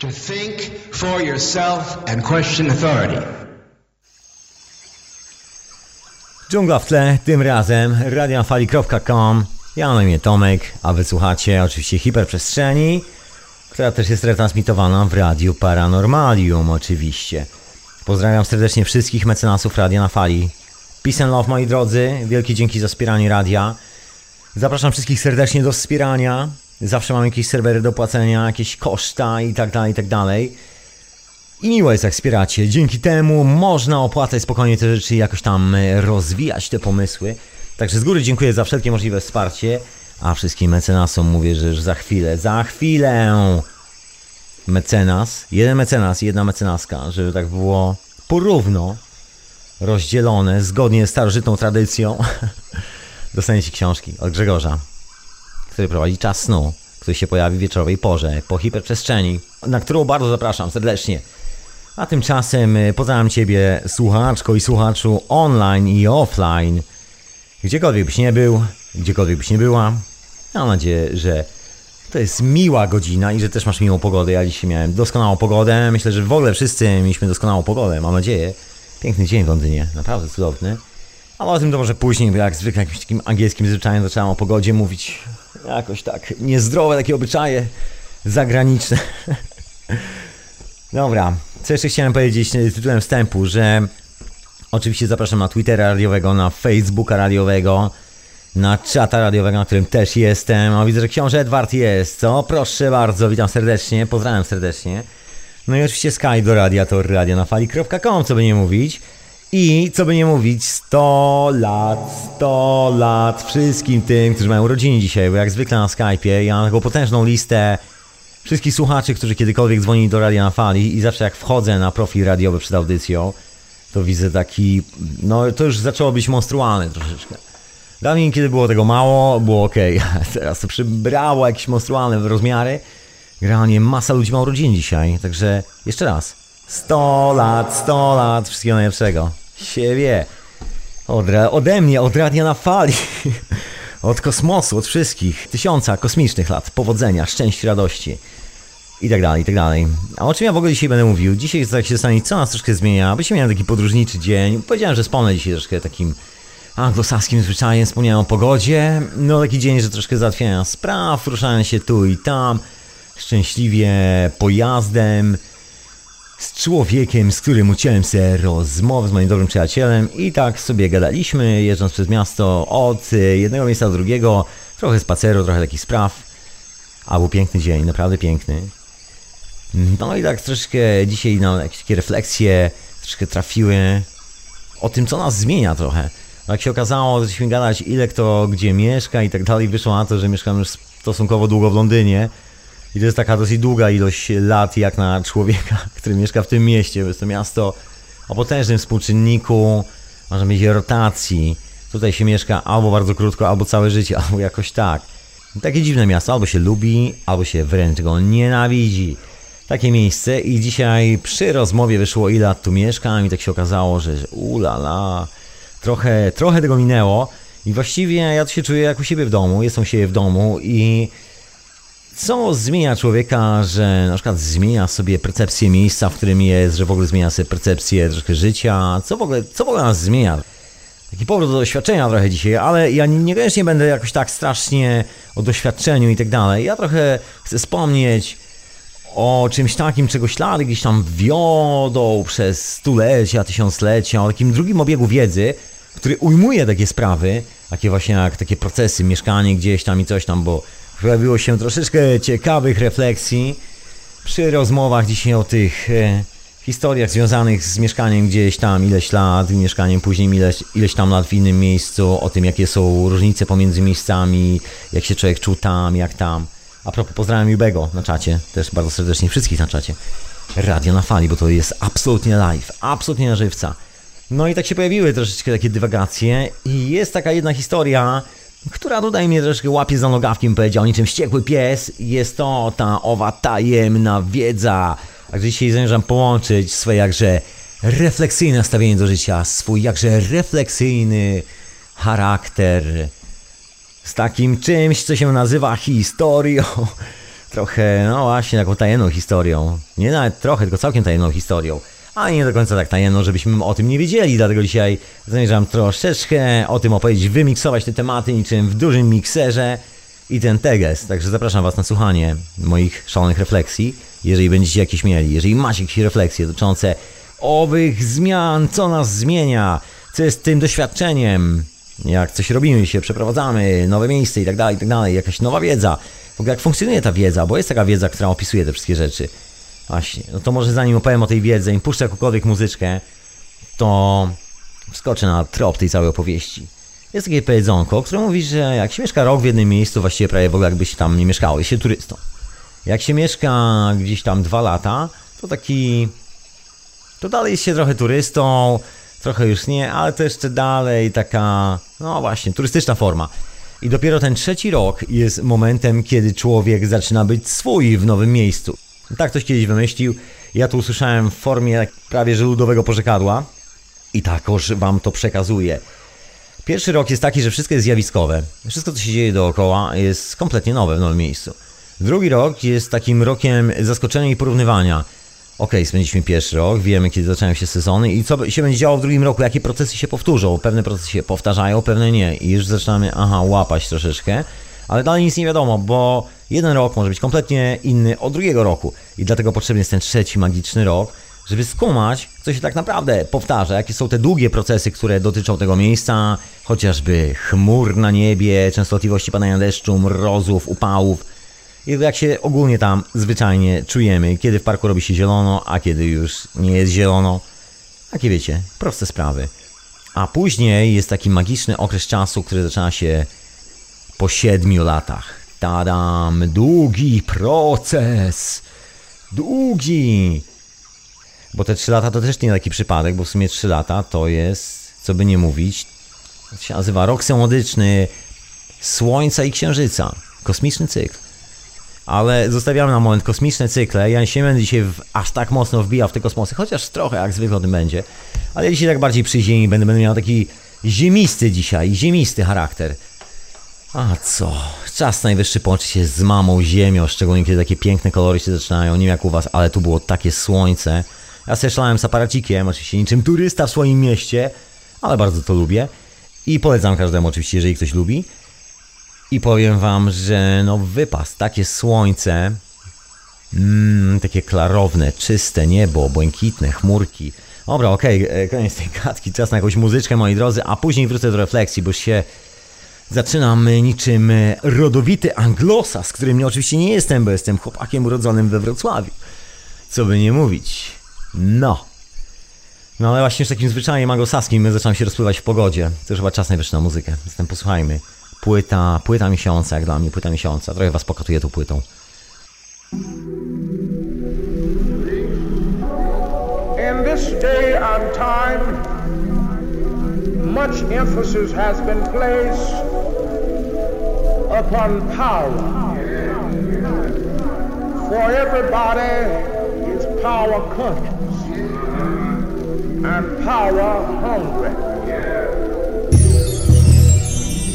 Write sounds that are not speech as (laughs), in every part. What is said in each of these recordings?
To think for yourself and question authority. Dżungla w tle, tym razem radiofali.com Ja na imię Tomek, a wysłuchacie oczywiście hiperprzestrzeni, która też jest retransmitowana w Radiu Paranormalium oczywiście. Pozdrawiam serdecznie wszystkich mecenasów Radia na Fali. Peace and love moi drodzy, wielkie dzięki za wspieranie radia. Zapraszam wszystkich serdecznie do wspierania. Zawsze mam jakieś serwery do płacenia, jakieś koszta i tak dalej, i tak dalej. I miło jest jak wspieracie. Dzięki temu można opłacać spokojnie te rzeczy i jakoś tam e, rozwijać te pomysły. Także z góry dziękuję za wszelkie możliwe wsparcie. A wszystkim mecenasom mówię, że już za chwilę, za chwilę mecenas, jeden mecenas i jedna mecenaska, żeby tak było porówno rozdzielone, zgodnie z starożytną tradycją, (laughs) dostaniecie książki od Grzegorza, który prowadzi czas snu, który się pojawi w wieczorowej porze, po hiperprzestrzeni, na którą bardzo zapraszam serdecznie. A tymczasem y, pozdrawiam Ciebie, słuchaczko i słuchaczu online i offline. Gdziekolwiek byś nie był, gdziekolwiek byś nie była. Mam nadzieję, że to jest miła godzina i że też masz miłą pogodę. Ja dzisiaj miałem doskonałą pogodę. Myślę, że w ogóle wszyscy mieliśmy doskonałą pogodę, mam nadzieję. Piękny dzień w Londynie, naprawdę cudowny. Ale o tym to może później, bo jak zwykle jakimś takim angielskim zwyczajem zacząłem o pogodzie mówić jakoś tak niezdrowe takie obyczaje zagraniczne. Dobra, co jeszcze chciałem powiedzieć tytułem wstępu, że oczywiście zapraszam na Twittera radiowego, na Facebooka radiowego, na czata radiowego, na którym też jestem. O, widzę, że książę Edward jest, co? Proszę bardzo, witam serdecznie, pozdrawiam serdecznie. No i oczywiście Skype do radia to radionafali.com, co by nie mówić. I co by nie mówić, 100 lat, 100 lat wszystkim tym, którzy mają urodziny dzisiaj, bo jak zwykle na Skype'ie ja mam taką potężną listę wszystkich słuchaczy, którzy kiedykolwiek dzwonili do Radia na Fali i zawsze jak wchodzę na profil radiowy przed audycją, to widzę taki, no to już zaczęło być monstrualne troszeczkę. Dawniej, kiedy było tego mało, było ok, (laughs) teraz to przybrało jakieś monstrualne rozmiary. Generalnie masa ludzi ma urodziny dzisiaj, także jeszcze raz. 100 lat, 100 lat, wszystkiego najlepszego. Się wie. Od, ode mnie, od radia na fali. (laughs) Od kosmosu, od wszystkich. Tysiąca kosmicznych lat. Powodzenia, szczęścia, radości. I tak dalej, i tak dalej. A o czym ja w ogóle dzisiaj będę mówił? Dzisiaj tak się stanie, co nas troszkę zmienia. Byśmy mieli taki podróżniczy dzień. Powiedziałem, że wspomnę dzisiaj troszkę takim anglosaskim zwyczajem. Wspomniałem o pogodzie. No taki dzień, że troszkę załatwiania spraw, ruszałem się tu i tam. Szczęśliwie pojazdem z człowiekiem, z którym uciąłem sobie rozmowę z moim dobrym przyjacielem i tak sobie gadaliśmy, jeżdżąc przez miasto od jednego miejsca do drugiego, trochę spaceru, trochę takich spraw. A był piękny dzień, naprawdę piękny. No i tak troszkę dzisiaj na jakieś takie refleksje troszkę trafiły o tym, co nas zmienia trochę. Jak się okazało, zaczęliśmy gadać, ile kto gdzie mieszka i tak dalej, wyszło na to, że mieszkam już stosunkowo długo w Londynie i to jest taka dosyć długa ilość lat jak na człowieka, (laughs) który mieszka w tym mieście. Jest to miasto o potężnym współczynniku, można mieć rotacji. Tutaj się mieszka albo bardzo krótko, albo całe życie, (laughs) albo jakoś tak. Takie dziwne miasto, albo się lubi, albo się wręcz go nienawidzi. Takie miejsce i dzisiaj przy rozmowie wyszło ile lat tu mieszkam i tak się okazało, że ulala, trochę, trochę tego minęło i właściwie ja tu się czuję jak u siebie w domu, jestem u siebie w domu i co zmienia człowieka, że na przykład zmienia sobie percepcję miejsca, w którym jest, że w ogóle zmienia sobie percepcję troszkę życia, co w ogóle, co w ogóle nas zmienia? Taki powrót do doświadczenia trochę dzisiaj, ale ja niekoniecznie będę jakoś tak strasznie o doświadczeniu i tak dalej. Ja trochę chcę wspomnieć o czymś takim, czego ślady gdzieś tam wiodą przez stulecia, tysiąclecia, o takim drugim obiegu wiedzy, który ujmuje takie sprawy, takie właśnie jak takie procesy, mieszkanie gdzieś tam i coś tam, bo pojawiło się troszeczkę ciekawych refleksji przy rozmowach dzisiaj o tych e, historiach związanych z mieszkaniem gdzieś tam ileś lat, mieszkaniem później ileś, ileś tam lat w innym miejscu, o tym jakie są różnice pomiędzy miejscami, jak się człowiek czuł tam, jak tam. A propos, pozdrawiam Jubego na czacie, też bardzo serdecznie wszystkich na czacie. Radio na fali, bo to jest absolutnie live, absolutnie na żywca. No i tak się pojawiły troszeczkę takie dywagacje i jest taka jedna historia, która tutaj mnie troszkę łapie za nogawkiem, powiedział niczym wściekły pies. Jest to ta owa tajemna wiedza. A dzisiaj zamierzam połączyć swoje jakże refleksyjne nastawienie do życia, swój jakże refleksyjny charakter z takim czymś, co się nazywa historią, (laughs) trochę, no właśnie, taką tajemną historią. Nie nawet trochę, tylko całkiem tajemną historią. A nie do końca tak tajemną, żebyśmy o tym nie wiedzieli, dlatego dzisiaj zamierzam troszeczkę o tym opowiedzieć, wymiksować te tematy niczym w dużym mikserze i ten teges. Także zapraszam Was na słuchanie moich szalonych refleksji, jeżeli będziecie jakieś mieli, jeżeli macie jakieś refleksje dotyczące owych zmian, co nas zmienia, co jest tym doświadczeniem, jak coś robimy się, przeprowadzamy, nowe miejsce i tak dalej, i tak dalej, jakaś nowa wiedza. W ogóle jak funkcjonuje ta wiedza, bo jest taka wiedza, która opisuje te wszystkie rzeczy. Właśnie, no to może zanim opowiem o tej wiedzy i puszczę jakąkolwiek muzyczkę, to wskoczę na trop tej całej opowieści. Jest takie powiedzonko, które mówi, że jak się mieszka rok w jednym miejscu, właściwie prawie w ogóle jakby się tam nie mieszkało, jest się turystą. Jak się mieszka gdzieś tam dwa lata, to taki... To dalej jest się trochę turystą, trochę już nie, ale to jeszcze dalej taka, no właśnie, turystyczna forma. I dopiero ten trzeci rok jest momentem, kiedy człowiek zaczyna być swój w nowym miejscu. Tak ktoś kiedyś wymyślił. Ja to usłyszałem w formie prawie że ludowego pożekadła i takoż wam to przekazuję. Pierwszy rok jest taki, że wszystko jest zjawiskowe. Wszystko, co się dzieje dookoła, jest kompletnie nowe w nowym miejscu. Drugi rok jest takim rokiem zaskoczenia i porównywania. Ok, spędziliśmy pierwszy rok, wiemy kiedy zaczynają się sezony i co się będzie działo w drugim roku, jakie procesy się powtórzą. Pewne procesy się powtarzają, pewne nie. I już zaczynamy, aha, łapać troszeczkę, ale dalej nic nie wiadomo, bo jeden rok może być kompletnie inny od drugiego roku. I dlatego potrzebny jest ten trzeci magiczny rok, żeby skumać, co się tak naprawdę powtarza, jakie są te długie procesy, które dotyczą tego miejsca, chociażby chmur na niebie, częstotliwości padania deszczu, mrozów, upałów i jak się ogólnie tam zwyczajnie czujemy, kiedy w parku robi się zielono, a kiedy już nie jest zielono. Takie wiecie, proste sprawy. A później jest taki magiczny okres czasu, który zaczyna się po siedmiu latach. Tadam, długi proces. Długi. Bo te trzy lata to też nie taki przypadek, bo w sumie trzy lata to jest, co by nie mówić, to się nazywa rok semodyczny Słońca i Księżyca. Kosmiczny cykl. Ale zostawiamy na moment kosmiczne cykle. Ja się będę dzisiaj aż tak mocno wbijał w te kosmosy, chociaż trochę jak zwykle będzie. Ale ja dzisiaj tak bardziej przy Ziemi będę, będę miał taki ziemisty dzisiaj, ziemisty charakter. A co? Czas najwyższy połączyć się z mamą ziemią, szczególnie kiedy takie piękne kolory się zaczynają. Nie wiem jak u was, ale tu było takie słońce. Ja sobie szlałem z aparacikiem, oczywiście niczym turysta w swoim mieście, ale bardzo to lubię. I polecam każdemu oczywiście, jeżeli ktoś lubi. I powiem wam, że no wypas, takie słońce, mm, takie klarowne, czyste niebo, błękitne chmurki. Dobra, okej, okay, koniec tej gadki, czas na jakąś muzyczkę moi drodzy, a później wrócę do refleksji, bo się zaczynam niczym rodowity anglosa, z którym oczywiście nie jestem, bo jestem chłopakiem urodzonym we Wrocławiu. Co by nie mówić. No. No ale właśnie z takim zwyczajem anglosaskim zaczynam się rozpływać w pogodzie. To już chyba czas najwyższy na muzykę. Zatem posłuchajmy płyta, płyta miesiąca, jak dla mnie płyta miesiąca. Trochę was pokatuję tą płytą. In this day and time, much emphasis has been placed upon power. For everybody is power conscious and power hungry.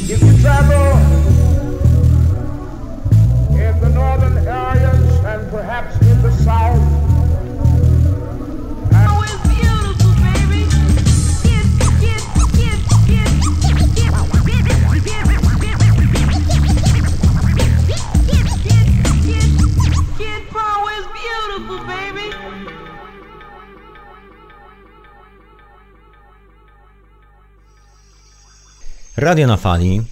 If you travel in the northern areas and perhaps in the south, Radio na fali,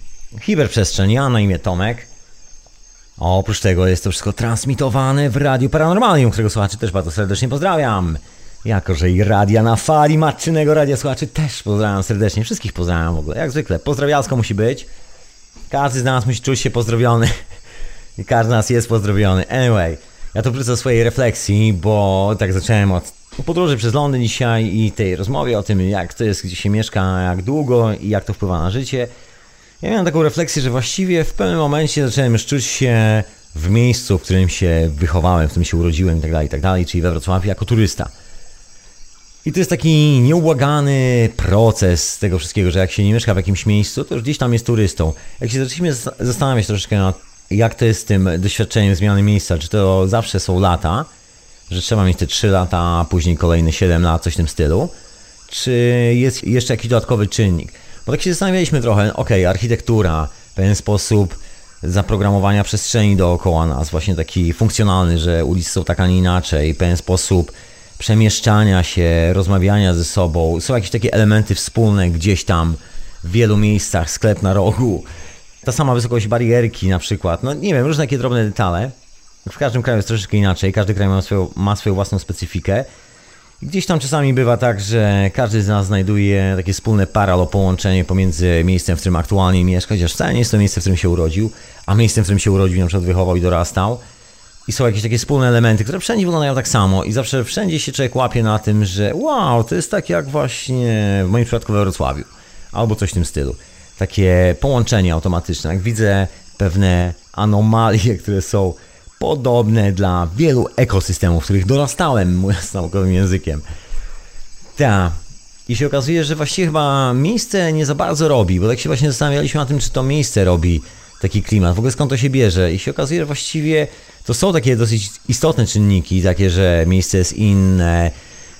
hiperprzestrzeń, ja na imię Tomek. A oprócz tego jest to wszystko transmitowane w Radiu Paranormalium, którego słuchaczy też bardzo serdecznie pozdrawiam. Jako, że i Radia na fali, matczynego Radia Słuchaczy też pozdrawiam serdecznie. Wszystkich pozdrawiam w ogóle, jak zwykle. Pozdrawialsko musi być. Każdy z nas musi czuć się pozdrowiony. I (laughs) każdy z nas jest pozdrowiony. Anyway, ja tu wrócę do swojej refleksji, bo tak zacząłem od podróży przez Londyn dzisiaj i tej rozmowie o tym, jak to jest, gdzie się mieszka, jak długo i jak to wpływa na życie. Ja miałem taką refleksję, że właściwie w pewnym momencie zacząłem już czuć się w miejscu, w którym się wychowałem, w którym się urodziłem itd., itd., czyli we Wrocławiu jako turysta. I to jest taki nieubłagany proces tego wszystkiego, że jak się nie mieszka w jakimś miejscu, to już gdzieś tam jest turystą. Jak się zaczęliśmy zas- zastanawiać troszeczkę nad jak to jest z tym doświadczeniem zmiany miejsca? Czy to zawsze są lata, że trzeba mieć te 3 lata, a później kolejne 7 lat, coś w tym stylu? Czy jest jeszcze jakiś dodatkowy czynnik? Bo tak się zastanawialiśmy trochę, ok, architektura, pewien sposób zaprogramowania przestrzeni dookoła nas, właśnie taki funkcjonalny, że ulice są tak, a nie inaczej, pewien sposób przemieszczania się, rozmawiania ze sobą. Są jakieś takie elementy wspólne gdzieś tam w wielu miejscach, sklep na rogu, ta sama wysokość barierki na przykład, no nie wiem, różne takie drobne detale. W każdym kraju jest troszeczkę inaczej, każdy kraj ma swoją, ma swoją własną specyfikę. Gdzieś tam czasami bywa tak, że każdy z nas znajduje takie wspólne paralo połączenie pomiędzy miejscem, w którym aktualnie mieszka, chociaż wcale nie jest to miejsce, w którym się urodził, a miejscem, w którym się urodził, na przykład wychował i dorastał. I są jakieś takie wspólne elementy, które wszędzie wyglądają tak samo i zawsze wszędzie się człowiek łapie na tym, że wow, to jest tak jak właśnie w moim przypadku we Wrocławiu. Albo coś w tym stylu. Takie połączenie automatyczne. Jak widzę pewne anomalie, które są podobne dla wielu ekosystemów, w których dorastałem, (laughs) mówiąc naukowym językiem. Tak. I się okazuje, że właściwie chyba miejsce nie za bardzo robi, bo tak się właśnie zastanawialiśmy na tym, czy to miejsce robi taki klimat, w ogóle skąd to się bierze. I się okazuje, że właściwie to są takie dosyć istotne czynniki, takie, że miejsce jest inne,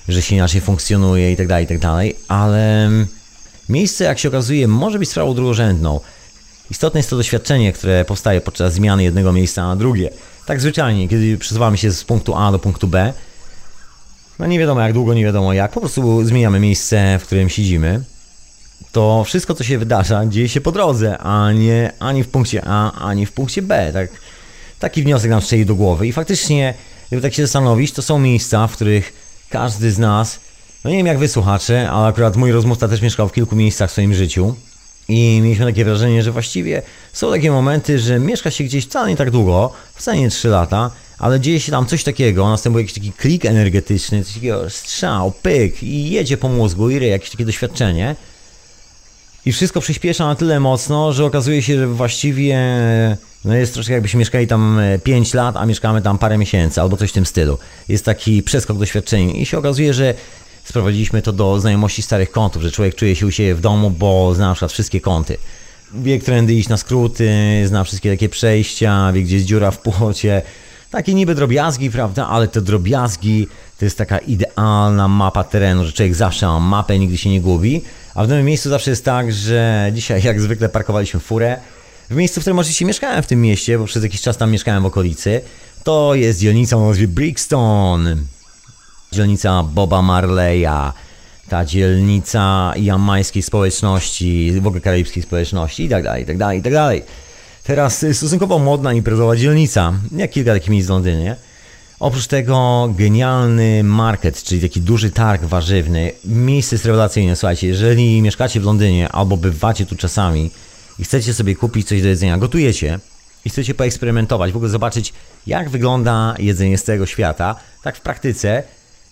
że się inaczej funkcjonuje i tak dalej, i tak dalej, ale miejsce, jak się okazuje, może być sprawą drugorzędną. Istotne jest to doświadczenie, które powstaje podczas zmiany jednego miejsca na drugie. Tak zwyczajnie, kiedy przesuwamy się z punktu A do punktu B, no nie wiadomo jak długo, nie wiadomo jak, po prostu zmieniamy miejsce, w którym siedzimy, to wszystko, co się wydarza, dzieje się po drodze, a nie ani w punkcie A, ani w punkcie B. Tak, taki wniosek nam strzeli do głowy. I faktycznie, gdyby tak się zastanowić, to są miejsca, w których każdy z nas, no nie wiem jak wy słuchacze, ale akurat mój rozmówca też mieszkał w kilku miejscach w swoim życiu. I mieliśmy takie wrażenie, że właściwie są takie momenty, że mieszka się gdzieś wcale nie tak długo, wcale nie 3 lata, ale dzieje się tam coś takiego, następuje jakiś taki klik energetyczny, coś takiego strzał, pyk i jedzie po mózgu i ryje jakieś takie doświadczenie. I wszystko przyspiesza na tyle mocno, że okazuje się, że właściwie no jest troszkę jakbyśmy mieszkali tam 5 lat, a mieszkamy tam parę miesięcy albo coś w tym stylu. Jest taki przeskok doświadczenia i się okazuje, że sprowadziliśmy to do znajomości starych kątów, że człowiek czuje się u siebie w domu, bo zna na przykład wszystkie kąty. Wie, którędy iść na skróty, zna wszystkie takie przejścia, wie, gdzie jest dziura w płocie. Takie niby drobiazgi, prawda, ale te drobiazgi to jest taka idealna mapa terenu, że człowiek zawsze ma mapę, nigdy się nie gubi. A w nowym miejscu zawsze jest tak, że dzisiaj jak zwykle parkowaliśmy furę. W miejscu, w którym oczywiście mieszkałem w tym mieście, bo przez jakiś czas tam mieszkałem w okolicy, to jest dzielnica o nazwie Brixton. Dzielnica Boba Marleya, ta dzielnica jamańskiej społeczności, w ogóle karaibskiej społeczności i tak dalej, i tak dalej, i tak dalej. Teraz stosunkowo modna imprezowa dzielnica, jak kilka takich miejsc w Londynie. Oprócz tego genialny market, czyli taki duży targ warzywny. Miejsce jest rewelacyjne. Słuchajcie, jeżeli mieszkacie w Londynie albo bywacie tu czasami i chcecie sobie kupić coś do jedzenia, gotujecie i chcecie poeksperymentować, w ogóle zobaczyć jak wygląda jedzenie z tego świata, tak w praktyce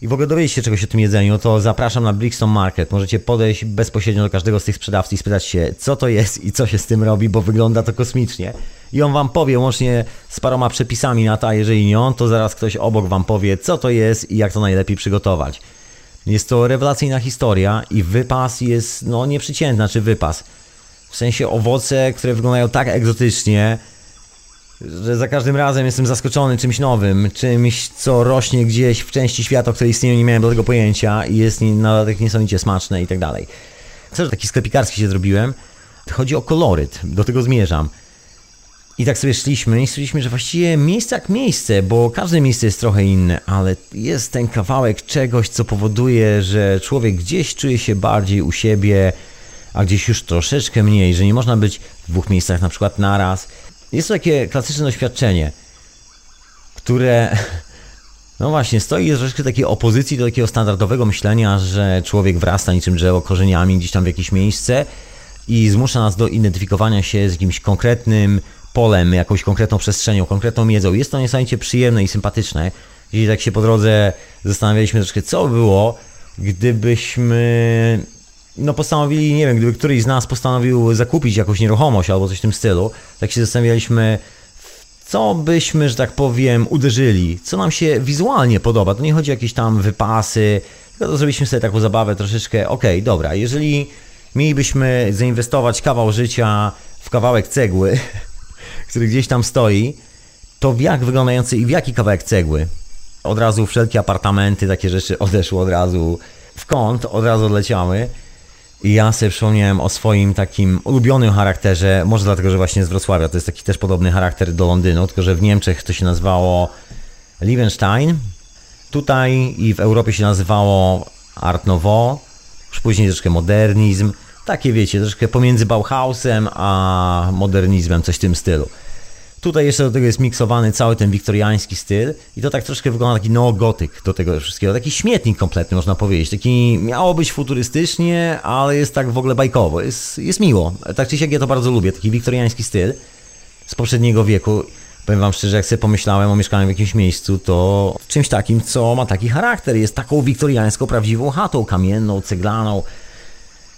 i w ogóle dowiedzieć się czegoś o tym jedzeniu, to zapraszam na Brixton Market. Możecie podejść bezpośrednio do każdego z tych sprzedawców i spytać się, co to jest i co się z tym robi, bo wygląda to kosmicznie. I on wam powie, łącznie z paroma przepisami na to, a jeżeli nie on, to zaraz ktoś obok wam powie, co to jest i jak to najlepiej przygotować. Jest to rewelacyjna historia i wypas jest, no nieprzeciętny, znaczy wypas. W sensie owoce, które wyglądają tak egzotycznie, że za każdym razem jestem zaskoczony czymś nowym, czymś, co rośnie gdzieś w części świata, o której istnieją, nie miałem do tego pojęcia i jest na niesamowicie smaczne i tak dalej. Też taki sklepikarski się zrobiłem. Chodzi o koloryt, do tego zmierzam. I tak sobie szliśmy i stwierdziliśmy, że właściwie miejsce jak miejsce, bo każde miejsce jest trochę inne, ale jest ten kawałek czegoś, co powoduje, że człowiek gdzieś czuje się bardziej u siebie, a gdzieś już troszeczkę mniej, że nie można być w dwóch miejscach na przykład naraz. Jest to takie klasyczne doświadczenie, które (laughs) no właśnie stoi w troszeczkę takiej opozycji do takiego standardowego myślenia, że człowiek wrasta niczym drzewo korzeniami gdzieś tam w jakieś miejsce i zmusza nas do identyfikowania się z jakimś konkretnym polem, jakąś konkretną przestrzenią, konkretną miedzą. Jest to niesamowicie przyjemne i sympatyczne. Jeśli tak się po drodze zastanawialiśmy troszkę, co by było, gdybyśmy no postanowili, nie wiem, gdyby któryś z nas postanowił zakupić jakąś nieruchomość albo coś w tym stylu, tak się zastanawialiśmy, co byśmy, że tak powiem, uderzyli, co nam się wizualnie podoba. To nie chodzi o jakieś tam wypasy, tylko to zrobiliśmy sobie taką zabawę troszeczkę, okej, dobra, jeżeli mielibyśmy zainwestować kawał życia w kawałek cegły, (laughs) który gdzieś tam stoi, to w jak wyglądający i w jaki kawałek cegły. Od razu wszelkie apartamenty, takie rzeczy odeszły od razu w kąt, od razu odleciały. Ja sobie przypomniałem o swoim takim ulubionym charakterze, może dlatego, że właśnie z Wrocławia, to jest taki też podobny charakter do Londynu, tylko że w Niemczech to się nazywało Liebenstein, tutaj i w Europie się nazywało Art Nouveau, już później troszkę modernizm, takie wiecie, troszkę pomiędzy Bauhausem a modernizmem, coś w tym stylu. Tutaj jeszcze do tego jest miksowany cały ten wiktoriański styl i to tak troszkę wygląda taki neogotyk do tego wszystkiego. Taki śmietnik kompletny można powiedzieć. Taki miało być futurystycznie, ale jest tak w ogóle bajkowo. Jest, jest miło. Tak czy siak ja to bardzo lubię. Taki wiktoriański styl z poprzedniego wieku. Powiem wam szczerze, jak sobie pomyślałem o mieszkaniu w jakimś miejscu, to czymś takim, co ma taki charakter. Jest taką wiktoriańską, prawdziwą chatą, kamienną, ceglaną,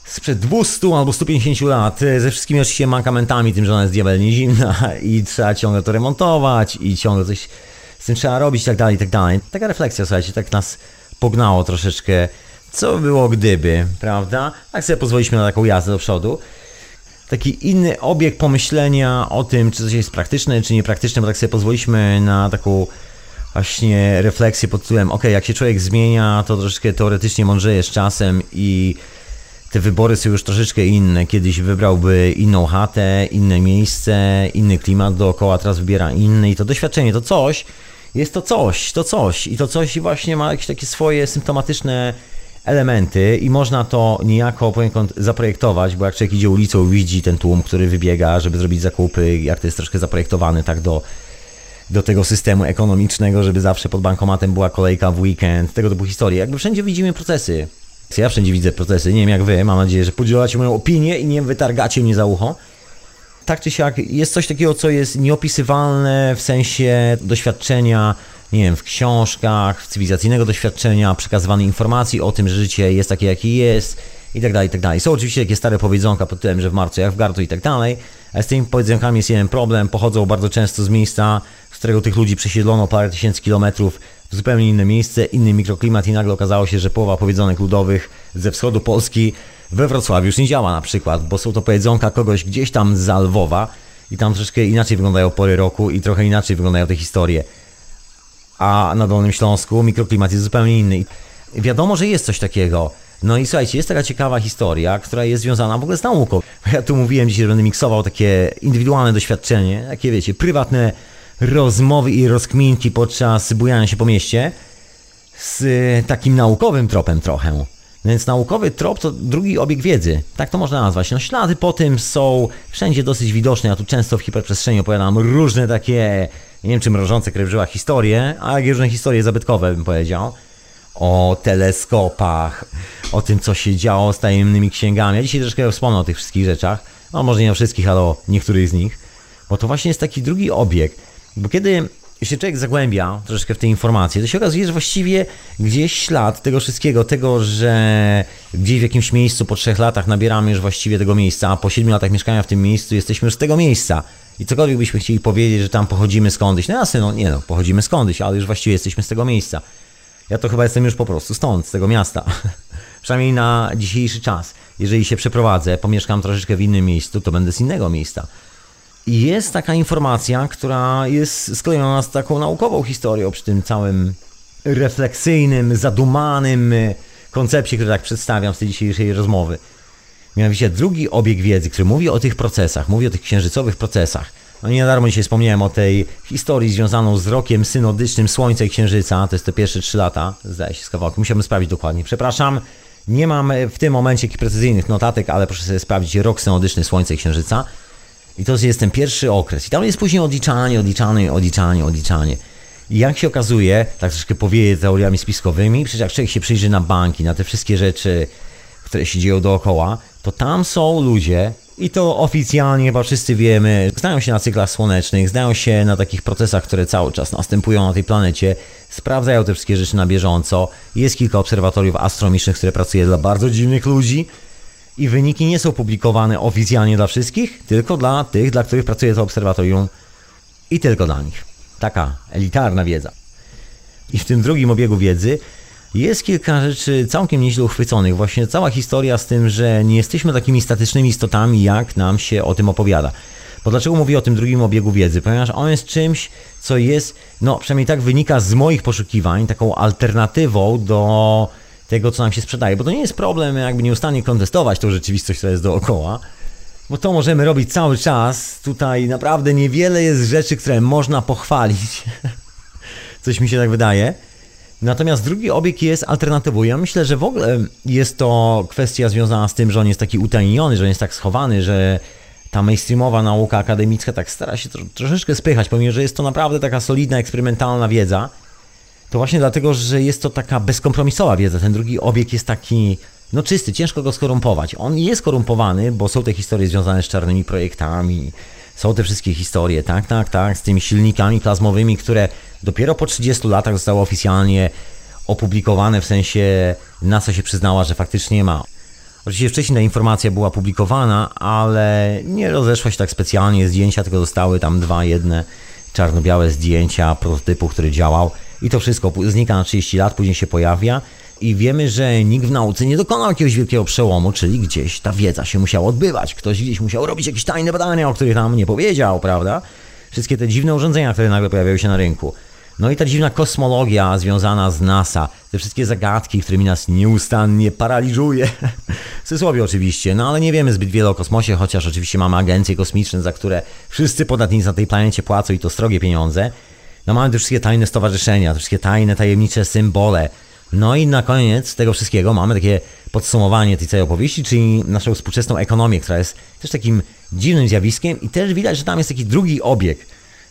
sprzed 200 albo 150 lat, e, ze wszystkimi oczywiście mankamentami, tym, że ona jest diabelnie zimna i trzeba ciągle to remontować i ciągle coś z tym trzeba robić i tak dalej, i tak dalej. Taka refleksja, słuchajcie, tak nas pognało troszeczkę, co by było gdyby, prawda? Tak sobie pozwoliliśmy na taką jazdę do przodu. Taki inny obieg pomyślenia o tym, czy coś jest praktyczne, czy niepraktyczne, bo tak sobie pozwoliliśmy na taką właśnie refleksję pod tytułem, ok, jak się człowiek zmienia, to troszeczkę teoretycznie mądrzeje z czasem i te wybory są już troszeczkę inne. Kiedyś wybrałby inną chatę, inne miejsce, inny klimat dookoła, teraz wybiera inny i to doświadczenie, to coś, jest to coś, to coś i to coś właśnie ma jakieś takie swoje symptomatyczne elementy i można to niejako poniekąd zaprojektować, bo jak człowiek idzie ulicą, widzi ten tłum, który wybiega, żeby zrobić zakupy, jak to jest troszkę zaprojektowane tak do do tego systemu ekonomicznego, żeby zawsze pod bankomatem była kolejka w weekend, tego typu historie. Jakby wszędzie widzimy procesy. Ja wszędzie widzę procesy, nie wiem jak wy, mam nadzieję, że podzielacie moją opinię i nie wytargacie mnie za ucho. Tak czy siak, jest coś takiego, co jest nieopisywalne w sensie doświadczenia, nie wiem, w książkach, cywilizacyjnego doświadczenia, przekazywanej informacji o tym, że życie jest takie, jakie jest i tak dalej, i tak dalej. Są oczywiście takie stare powiedzonka pod tytułem, że w marcu jak w gartu i tak dalej, ale z tymi powiedzonkami jest jeden problem, pochodzą bardzo często z miejsca, z którego tych ludzi przesiedlono parę tysięcy kilometrów w zupełnie inne miejsce, inny mikroklimat i nagle okazało się, że połowa powiedzonek ludowych ze wschodu Polski we Wrocławiu już nie działa na przykład, bo są to powiedzonka kogoś gdzieś tam z Lwowa i tam troszkę inaczej wyglądają pory roku i trochę inaczej wyglądają te historie. A na Dolnym Śląsku mikroklimat jest zupełnie inny. Wiadomo, że jest coś takiego. No i słuchajcie, jest taka ciekawa historia, która jest związana w ogóle z nauką. (laughs) Ja tu mówiłem dzisiaj, że będę miksował takie indywidualne doświadczenie, takie wiecie, prywatne rozmowy i rozkminki podczas bujania się po mieście z y, takim naukowym tropem trochę. Więc naukowy trop to drugi obieg wiedzy, tak to można nazwać. No ślady po tym są wszędzie dosyć widoczne. Ja tu często w hiperprzestrzeni opowiadam różne takie, nie wiem czy mrożące krew w żyłach historie, ale różne historie zabytkowe bym powiedział. O teleskopach, o tym co się działo z tajemnymi księgami. Ja dzisiaj troszkę wspomnę o tych wszystkich rzeczach. No może nie o wszystkich, ale o niektórych z nich. Bo to właśnie jest taki drugi obieg. Bo kiedy się człowiek zagłębia troszeczkę w te informacje, to się okazuje, że właściwie gdzieś ślad tego wszystkiego, tego, że gdzieś w jakimś miejscu po trzech latach nabieramy już właściwie tego miejsca, a po siedmiu latach mieszkania w tym miejscu jesteśmy już z tego miejsca. I cokolwiek byśmy chcieli powiedzieć, że tam pochodzimy skądś, no jasne, no nie no, pochodzimy skądś, ale już właściwie jesteśmy z tego miejsca. Ja to chyba jestem już po prostu stąd, z tego miasta. (laughs) Przynajmniej na dzisiejszy czas. Jeżeli się przeprowadzę, pomieszkam troszeczkę w innym miejscu, to będę z innego miejsca. Jest taka informacja, która jest sklejona z taką naukową historią przy tym całym refleksyjnym, zadumanym y, koncepcie, który tak przedstawiam z tej dzisiejszej rozmowy. Mianowicie drugi obieg wiedzy, który mówi o tych procesach, mówi o tych księżycowych procesach. No nie na darmo dzisiaj wspomniałem o tej historii związaną z rokiem synodycznym Słońca i Księżyca. To jest te pierwsze trzy lata, zdaje się, z kawałkiem. Musiałbym sprawdzić dokładnie. Przepraszam, nie mam w tym momencie precyzyjnych notatek, ale proszę sobie sprawdzić rok synodyczny Słońca i Księżyca. I to jest ten pierwszy okres. I tam jest później odliczanie, odliczanie, odliczanie, odliczanie. I jak się okazuje, tak troszkę powieje teoriami spiskowymi, przecież jak człowiek się przyjrzy na banki, na te wszystkie rzeczy, które się dzieją dookoła, to tam są ludzie, i to oficjalnie chyba wszyscy wiemy, znają się na cyklach słonecznych, znają się na takich procesach, które cały czas następują na tej planecie, sprawdzają te wszystkie rzeczy na bieżąco. Jest kilka obserwatoriów astronomicznych, które pracuje dla bardzo dziwnych ludzi, i wyniki nie są publikowane oficjalnie dla wszystkich, tylko dla tych, dla których pracuje to obserwatorium i tylko dla nich. Taka elitarna wiedza. I w tym drugim obiegu wiedzy jest kilka rzeczy całkiem nieźle uchwyconych. Właśnie cała historia z tym, że nie jesteśmy takimi statycznymi istotami, jak nam się o tym opowiada. Bo dlaczego mówię o tym drugim obiegu wiedzy? Ponieważ on jest czymś, co jest, no przynajmniej tak wynika z moich poszukiwań, taką alternatywą do tego, co nam się sprzedaje. Bo to nie jest problem jakby nieustannie kontestować tą rzeczywistość, która jest dookoła, bo to możemy robić cały czas. Tutaj naprawdę niewiele jest rzeczy, które można pochwalić. (laughs) Coś mi się tak wydaje. Natomiast drugi obieg jest alternatywą. Ja myślę, że w ogóle jest to kwestia związana z tym, że on jest taki utajniony, że on jest tak schowany, że ta mainstreamowa nauka akademicka tak stara się tro, troszeczkę spychać, pomimo że jest to naprawdę taka solidna, eksperymentalna wiedza. To właśnie dlatego, że jest to taka bezkompromisowa wiedza. Ten drugi obieg jest taki, no czysty, ciężko go skorumpować. On jest korumpowany, bo są te historie związane z czarnymi projektami, są te wszystkie historie, tak, tak, tak, z tymi silnikami plazmowymi, które dopiero po 30 latach zostały oficjalnie opublikowane, w sensie NASA się przyznała, że faktycznie ma. Oczywiście wcześniej ta informacja była publikowana, ale nie rozeszła się tak specjalnie zdjęcia, tylko zostały tam dwa jedne czarno-białe zdjęcia prototypu, który działał i to wszystko znika na 30 lat, później się pojawia i wiemy, że nikt w nauce nie dokonał jakiegoś wielkiego przełomu, czyli gdzieś ta wiedza się musiała odbywać, ktoś gdzieś musiał robić jakieś tajne badania, o których nam nie powiedział, prawda? Wszystkie te dziwne urządzenia, które nagle pojawiają się na rynku. No i ta dziwna kosmologia związana z NASA, te wszystkie zagadki, którymi nas nieustannie paraliżuje. (laughs) W cudzysłowie oczywiście, no ale nie wiemy zbyt wiele o kosmosie, chociaż oczywiście mamy agencje kosmiczne, za które wszyscy podatnicy na tej planecie płacą i to strogie pieniądze. No mamy te wszystkie tajne stowarzyszenia, te wszystkie tajne, tajemnicze symbole. No i na koniec tego wszystkiego mamy takie podsumowanie tej całej opowieści, czyli naszą współczesną ekonomię, która jest też takim dziwnym zjawiskiem i też widać, że tam jest taki drugi obieg.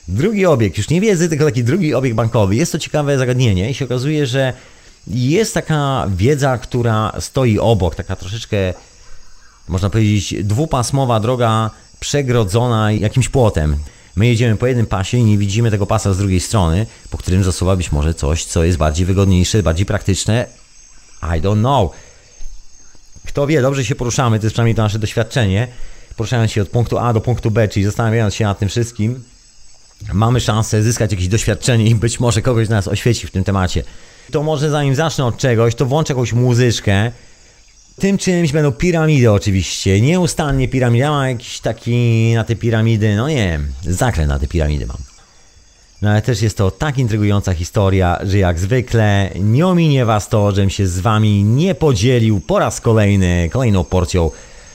Drugi obieg, już nie wiedzy, tylko taki drugi obieg bankowy. Jest to ciekawe zagadnienie i się okazuje, że jest taka wiedza, która stoi obok, taka troszeczkę, można powiedzieć, dwupasmowa droga przegrodzona jakimś płotem. My jedziemy po jednym pasie i nie widzimy tego pasa z drugiej strony, po którym zasuwa być może coś, co jest bardziej wygodniejsze, bardziej praktyczne. I don't know. Kto wie, dobrze się poruszamy, to jest przynajmniej to nasze doświadczenie. Poruszając się od punktu A do punktu B, czyli zastanawiając się nad tym wszystkim, mamy szansę zyskać jakieś doświadczenie i być może kogoś z nas oświeci w tym temacie. To może zanim zacznę od czegoś, to włączę jakąś muzyczkę. Tym czymś będą piramidy oczywiście. Nieustannie piramidy. Ja mam jakiś taki na te piramidy, no nie zakręt na te piramidy mam. No ale też jest to tak intrygująca historia, że jak zwykle nie ominie was to, żebym się z wami nie podzielił po raz kolejny, kolejną porcją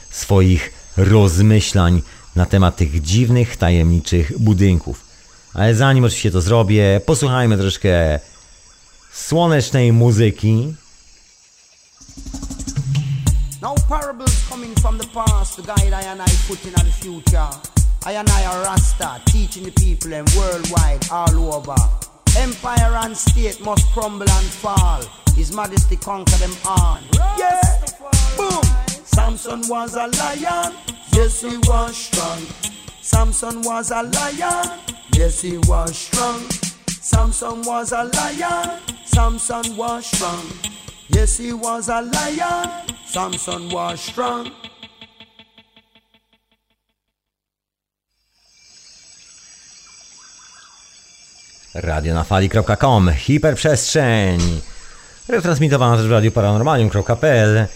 swoich rozmyślań na temat tych dziwnych, tajemniczych budynków. Ale zanim oczywiście to zrobię, posłuchajmy troszkę słonecznej muzyki. Now parables coming from the past to guide I and I put in the future. I and I are Rasta, teaching the people and worldwide all over. Empire and state must crumble and fall. His majesty conquer them all. Yeah, boom. Samson was a lion, yes he was strong. Samson was a lion, yes he was strong. Samson was a lion, Samson was strong. Yes, he was a lion. Samson was strong. radionafali.com Hiperprzestrzeń Retransmitowana też w radiu paranormalium.pl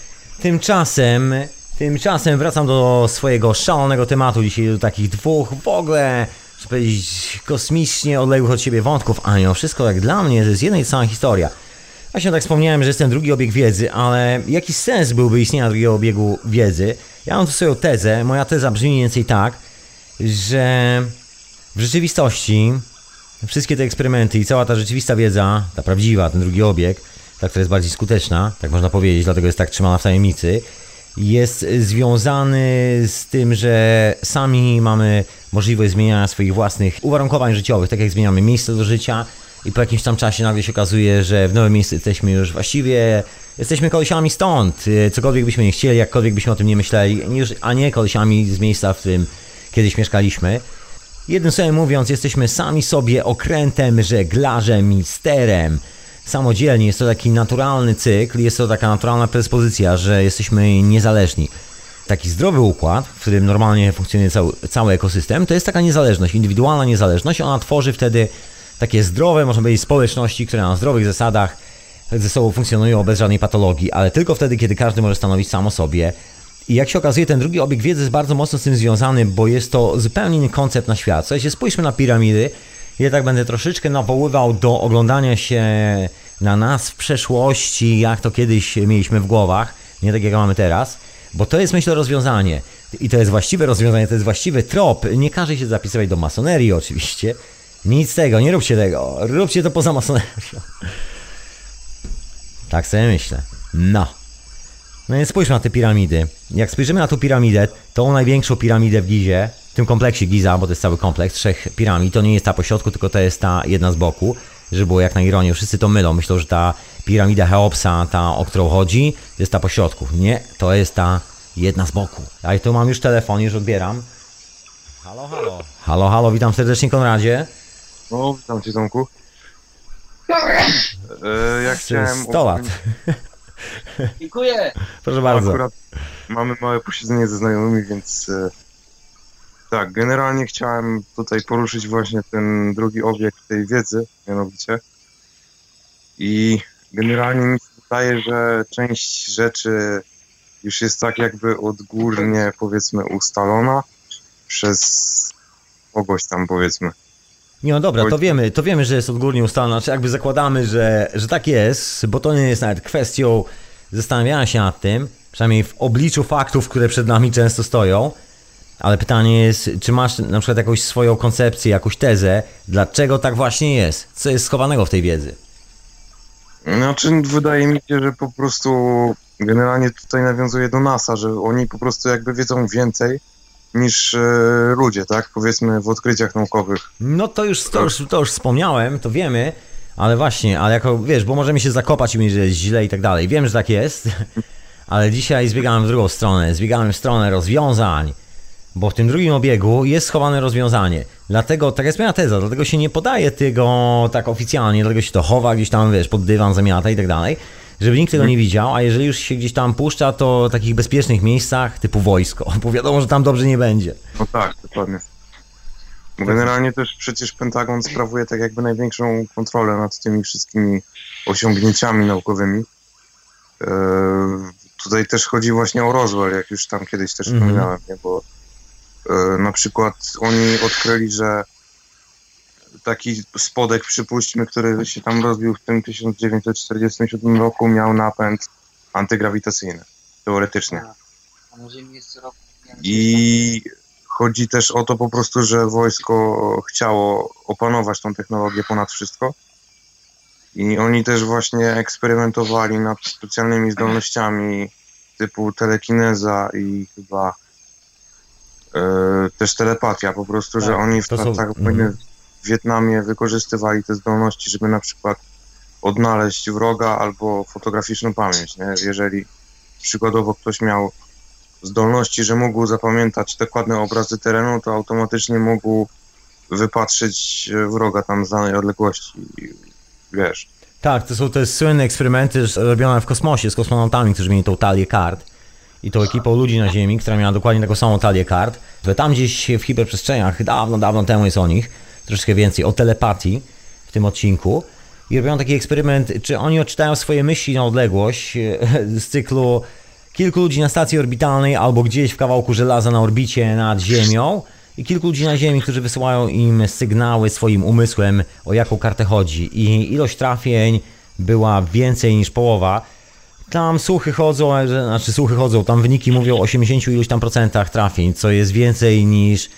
Tymczasem, tymczasem wracam do swojego szalonego tematu dzisiaj do takich dwóch w ogóle, żeby powiedzieć, kosmicznie odległych od siebie wątków, a mimo wszystko jak dla mnie to jest jedna i sama historia. Właśnie tak wspomniałem, że jest ten drugi obieg wiedzy, ale jaki sens byłby istnienia drugiego obiegu wiedzy? Ja mam tu swoją tezę. Moja teza brzmi mniej więcej tak, że w rzeczywistości wszystkie te eksperymenty i cała ta rzeczywista wiedza, ta prawdziwa, ten drugi obieg, ta, która jest bardziej skuteczna, tak można powiedzieć, dlatego jest tak trzymana w tajemnicy, jest związany z tym, że sami mamy możliwość zmieniania swoich własnych uwarunkowań życiowych, tak jak zmieniamy miejsce do życia i po jakimś tam czasie nagle się okazuje, że w nowym miejscu jesteśmy już właściwie, jesteśmy kolesiami stąd, cokolwiek byśmy nie chcieli, jakkolwiek byśmy o tym nie myśleli, a nie kolesiami z miejsca, w którym kiedyś mieszkaliśmy. Jednym słowem mówiąc, jesteśmy sami sobie okrętem, żeglarzem i sterem. Samodzielnie jest to taki naturalny cykl, jest to taka naturalna predyspozycja, że jesteśmy niezależni. Taki zdrowy układ, w którym normalnie funkcjonuje cały, cały ekosystem, to jest taka niezależność, indywidualna niezależność. Ona tworzy wtedy takie zdrowe, można powiedzieć, społeczności, które na zdrowych zasadach ze sobą funkcjonują bez żadnej patologii, ale tylko wtedy, kiedy każdy może stanowić sam o sobie I jak się okazuje, ten drugi obieg wiedzy jest bardzo mocno z tym związany, bo jest to zupełnie inny koncept na świat. Słuchajcie, spójrzmy na piramidy. Ja tak będę troszeczkę nawoływał do oglądania się na nas w przeszłości, jak to kiedyś mieliśmy w głowach, nie tak jak mamy teraz, bo to jest myślę rozwiązanie. I to jest właściwe rozwiązanie, to jest właściwy trop. Nie każe się zapisywać do masonerii oczywiście. Nic z tego, nie róbcie tego. Róbcie to poza masonerią. Tak sobie myślę. No. No więc spójrzmy na te piramidy. Jak spojrzymy na tą piramidę, tą największą piramidę w Gizie, w tym kompleksie Giza, bo to jest cały kompleks trzech piramid, to nie jest ta po środku, tylko to jest ta jedna z boku, żeby było jak na ironię. Wszyscy to mylą. Myślą, że ta piramida Cheopsa, ta o którą chodzi, jest ta po środku. Nie, to jest ta jedna z boku. A i tu mam już telefon, już odbieram. Halo, halo. Halo, halo, witam serdecznie Konradzie. No, witam cię Tomku. E, ja chciałem... 100 lat. Dziękuję. Proszę bardzo. Akurat mamy małe posiedzenie ze znajomymi, więc e, tak, generalnie chciałem tutaj poruszyć właśnie ten drugi obiekt tej wiedzy, mianowicie. I generalnie mi się wydaje, że część rzeczy już jest tak jakby odgórnie powiedzmy ustalona przez kogoś tam powiedzmy. Nie, no dobra, to wiemy, to wiemy, że jest odgórnie ustalona, czy jakby zakładamy, że, że tak jest, bo to nie jest nawet kwestią zastanawiania się nad tym, przynajmniej w obliczu faktów, które przed nami często stoją, ale pytanie jest, czy masz na przykład jakąś swoją koncepcję, jakąś tezę, dlaczego tak właśnie jest, co jest schowanego w tej wiedzy? Znaczy, wydaje mi się, że po prostu generalnie tutaj nawiązuje do NASA, że oni po prostu jakby wiedzą więcej niż e, ludzie, tak? Powiedzmy w odkryciach naukowych. No to już, to już, to już wspomniałem, to wiemy, ale właśnie, ale jako, wiesz, bo możemy się zakopać i mówić, że jest źle i tak dalej. Wiem, że tak jest, (laughs) ale dzisiaj zbiegałem w drugą stronę, zbiegałem w stronę rozwiązań, bo w tym drugim obiegu jest schowane rozwiązanie. Dlatego, tak jest moja teza, dlatego się nie podaje tego tak oficjalnie, dlatego się to chowa gdzieś tam, wiesz, pod dywan, zamiata i tak dalej, żeby nikt tego nie widział, a jeżeli już się gdzieś tam puszcza, to w takich bezpiecznych miejscach, typu wojsko, (laughs) bo wiadomo, że tam dobrze nie będzie. No tak, dokładnie. Generalnie też przecież Pentagon sprawuje tak jakby największą kontrolę nad tymi wszystkimi osiągnięciami naukowymi. E, tutaj też chodzi właśnie o Roswell, jak już tam kiedyś też Mhm. wspominałem, nie? bo e, na przykład oni odkryli, że taki spodek, przypuśćmy, który się tam rozbił w tym 1947 roku, miał napęd antygrawitacyjny, teoretycznie. I chodzi też o to po prostu, że wojsko chciało opanować tą technologię ponad wszystko. I oni też właśnie eksperymentowali nad specjalnymi zdolnościami typu telekineza i chyba e, też telepatia. Po prostu, że Tak, oni w to są- tak. W Wietnamie wykorzystywali te zdolności, żeby na przykład odnaleźć wroga albo fotograficzną pamięć. Nie? Jeżeli przykładowo ktoś miał zdolności, że mógł zapamiętać dokładne obrazy terenu, to automatycznie mógł wypatrzyć e, wroga tam z danej odległości. Wiesz. Tak, to są te słynne eksperymenty robione w kosmosie z kosmonautami, którzy mieli tą talię kart i tą ekipą ludzi na Ziemi, która miała dokładnie taką samą talię kart. Że tam gdzieś w hiperprzestrzeniach, dawno, dawno temu jest o nich, troszeczkę więcej, o telepatii w tym odcinku. I robią taki eksperyment, czy oni odczytają swoje myśli na odległość e, z cyklu kilku ludzi na stacji orbitalnej albo gdzieś w kawałku żelaza na orbicie nad Ziemią i kilku ludzi na Ziemi, którzy wysyłają im sygnały swoim umysłem, o jaką kartę chodzi. I ilość trafień była więcej niż połowa. Tam słuchy chodzą, że- znaczy słuchy chodzą, tam wyniki mówią o 80 iluś tam procentach trafień, co jest więcej niż,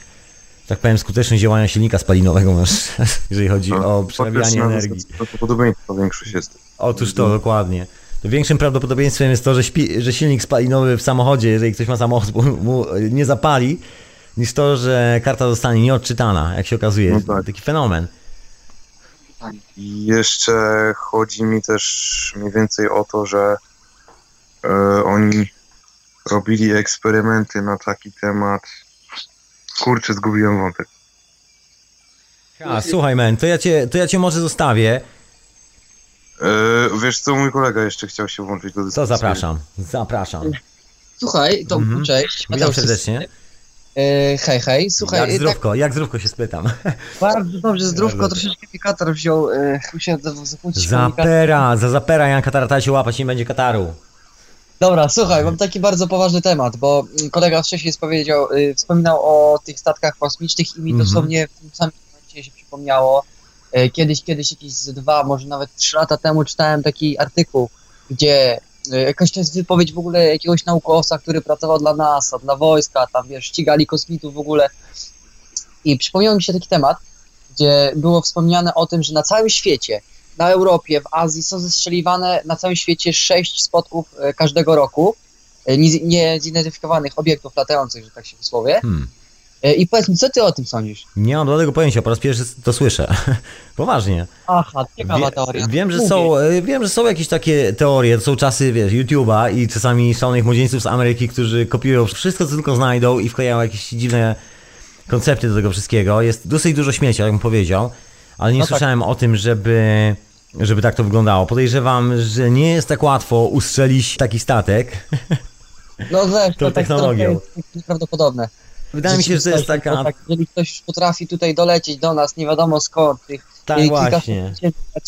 tak powiem, skuteczność działania silnika spalinowego, masz, (laughs) jeżeli chodzi o przerabianie Faktycznie energii. Prawdopodobieństwo większość jest. Otóż to, dokładnie. To większym prawdopodobieństwem jest to, że, śpi, że silnik spalinowy w samochodzie, jeżeli ktoś ma samochód, mu, mu nie zapali, niż to, że karta zostanie nieodczytana, jak się okazuje. No tak. Taki fenomen. I jeszcze chodzi mi też mniej więcej o to, że e, oni robili eksperymenty na taki temat. Kurczę, zgubiłem wątek. A, słuchaj, men, to ja, cię, to ja cię może zostawię. E, wiesz co, mój kolega jeszcze chciał się włączyć do dyskusji. To zapraszam, zapraszam. Słuchaj, Tomku, Mhm. cześć. Witam serdecznie. E, hej, hej. Słuchaj, Jak tak zdrówko, jak zdrówko się spytam. bardzo dobrze, zdrówko, troszeczkę mi katar wziął. E, musiałem za- zapłacić. Zapera, za zapera Janka Tarata się łapać, nie będzie Kataru. Dobra, słuchaj, mam taki bardzo poważny temat, bo mm, kolega wcześniej powiedział, y, wspominał o tych statkach kosmicznych i mi Mhm. dosłownie w tym samym momencie się przypomniało. Y, Kiedyś, kiedyś jakieś z dwa, może nawet trzy lata temu czytałem taki artykuł, gdzie y, jakaś to jest wypowiedź w ogóle jakiegoś naukowca, który pracował dla NASA, dla wojska, tam wiesz, ścigali kosmitów w ogóle. I przypomniał mi się taki temat, gdzie było wspomniane o tym, że na całym świecie na Europie, w Azji są zestrzeliwane na całym świecie sześć spotków e, każdego roku e, nie- niezidentyfikowanych obiektów latających, że tak się wysłowię. Hmm. E, I powiedz mi, co ty o tym sądzisz? Nie mam tego pojęcia, po raz pierwszy to słyszę. (laughs) Poważnie. Aha, ciekawa Wie, teoria. wiem, że Mówię. są, wiem, że są jakieś takie teorie, to są czasy, wiesz, YouTube'a i czasami szalonych młodzieńców z Ameryki, którzy kopiują wszystko, co tylko znajdą i wklejają jakieś dziwne koncepty do tego wszystkiego. Jest dosyć dużo śmiecia, jak bym powiedział, ale nie No tak. słyszałem o tym, żeby, żeby tak to wyglądało. Podejrzewam, że nie jest tak łatwo ustrzelić taki statek. (laughs) No wiesz, tą to tak technologią. trochę jest nieprawdopodobne. Wydaje mi się, że to jest taka... Tak, jeżeli ktoś potrafi tutaj dolecieć do nas, nie wiadomo skąd, tych Tak, właśnie.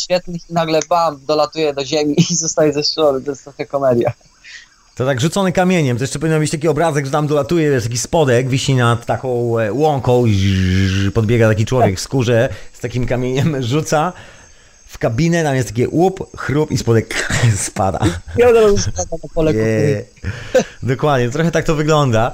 świetlnych i nagle bam, dolatuje do ziemi i zostaje zestrzelony, to jest trochę komedia. To tak rzucony kamieniem, to jeszcze powinien być taki obrazek, że tam dolatuje, wiesz, taki spodek, wisi nad taką e, łąką i podbiega taki człowiek w skórze z takim kamieniem, (laughs) rzuca w kabinę, tam jest takie łup, chrup i spodek (laughs) spada. I od razu spada na pole. Yeah. (laughs) Dokładnie, trochę tak to wygląda.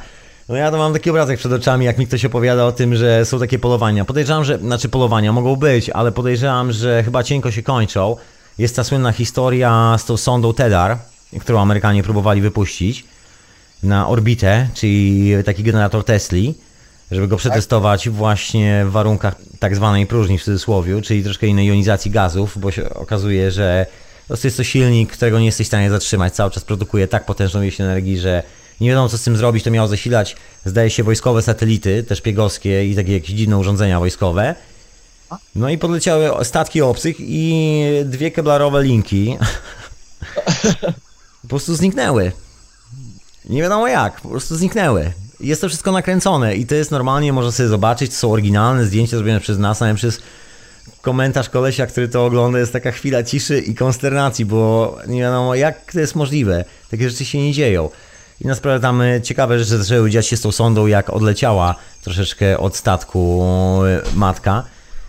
No ja to mam taki obrazek przed oczami, jak mi ktoś opowiada o tym, że są takie polowania. Podejrzewam, że, znaczy polowania mogą być, ale podejrzewam, że chyba cienko się kończą. Jest ta słynna historia z tą sondą TEDAR, którą Amerykanie próbowali wypuścić na orbitę, czyli taki generator Tesli, żeby go przetestować właśnie w warunkach tak zwanej próżni w cudzysłowie, czyli troszkę innej jonizacji gazów, bo się okazuje, że prostu jest to silnik, którego nie jesteś w stanie zatrzymać. Cały czas produkuje tak potężną ilość energii, że nie wiadomo co z tym zrobić. To miało zasilać, zdaje się, wojskowe satelity, też piegowskie i takie jakieś dziwne urządzenia wojskowe. No i podleciały statki obcych i dwie keblarowe linki (laughs) po prostu zniknęły. Nie wiadomo jak, po prostu zniknęły. Jest to wszystko nakręcone i to jest normalnie, można sobie zobaczyć, to są oryginalne zdjęcia zrobione przez nas, a nie przez komentarz kolesia, który to ogląda, jest taka chwila ciszy i konsternacji, bo nie wiadomo jak to jest możliwe. Takie rzeczy się nie dzieją. I na sprawę tam e, ciekawe rzeczy zaczęły dziać się z tą sondą, jak odleciała troszeczkę od statku e, matka.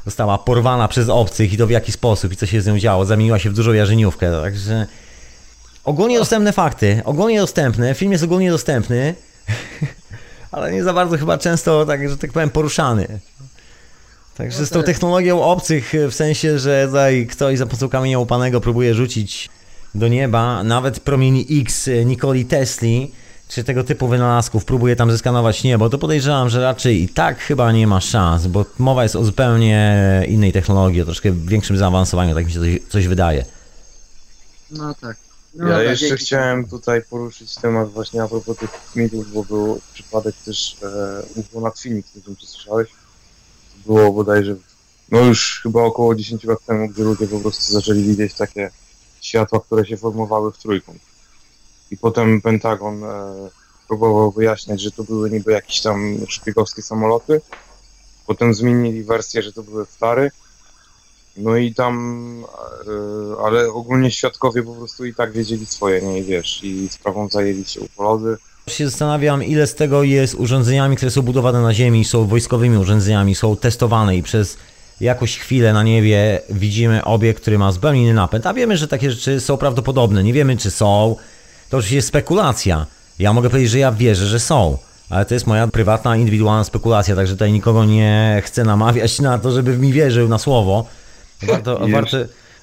Została porwana przez obcych i to w jaki sposób i co się z nią działo. Zamieniła się w dużą jarzyniówkę, także... Ogólnie dostępne fakty, ogólnie dostępne, film jest ogólnie dostępny, (laughs) ale nie za bardzo chyba często, tak, że tak powiem, poruszany. Także z tą technologią obcych, w sensie, że tutaj ktoś za pomocą kamienia łupanego próbuje rzucić do nieba, nawet promieni X Nikoli Tesli, czy tego typu wynalazków próbuje tam zeskanować niebo, to podejrzewam, że raczej i tak chyba nie ma szans, bo mowa jest o zupełnie innej technologii, o troszkę większym zaawansowaniu, tak mi się coś, coś wydaje. No tak. No Ja dobra, jeszcze chciałem tutaj poruszyć temat właśnie a propos tych mitów, bo był przypadek też e, UFO nad Phoenix, nie wiem czy słyszałeś. To było bodajże, no już chyba około 10 lat temu, gdzie ludzie po prostu zaczęli widzieć takie światła, które się formowały w trójkąt. I potem Pentagon e, próbował wyjaśniać, że to były niby jakieś tam szpiegowskie samoloty. Potem zmienili wersję, że to były flary. No i tam, e, ale ogólnie świadkowie po prostu i tak wiedzieli swoje, nie wiesz, i sprawą zajęli się ufolodzy. się zastanawiam, ile z tego jest urządzeniami, które są budowane na Ziemi, są wojskowymi urządzeniami, są testowane i przez jakąś chwilę na niebie widzimy obiekt, który ma zupełnie inny napęd, a wiemy, że takie rzeczy są prawdopodobne. Nie wiemy, czy są. To oczywiście jest spekulacja. Ja mogę powiedzieć, że ja wierzę, że są. Ale to jest moja prywatna, indywidualna spekulacja, także tutaj nikogo nie chcę namawiać na to, żeby mi wierzył na słowo. Warto, warto,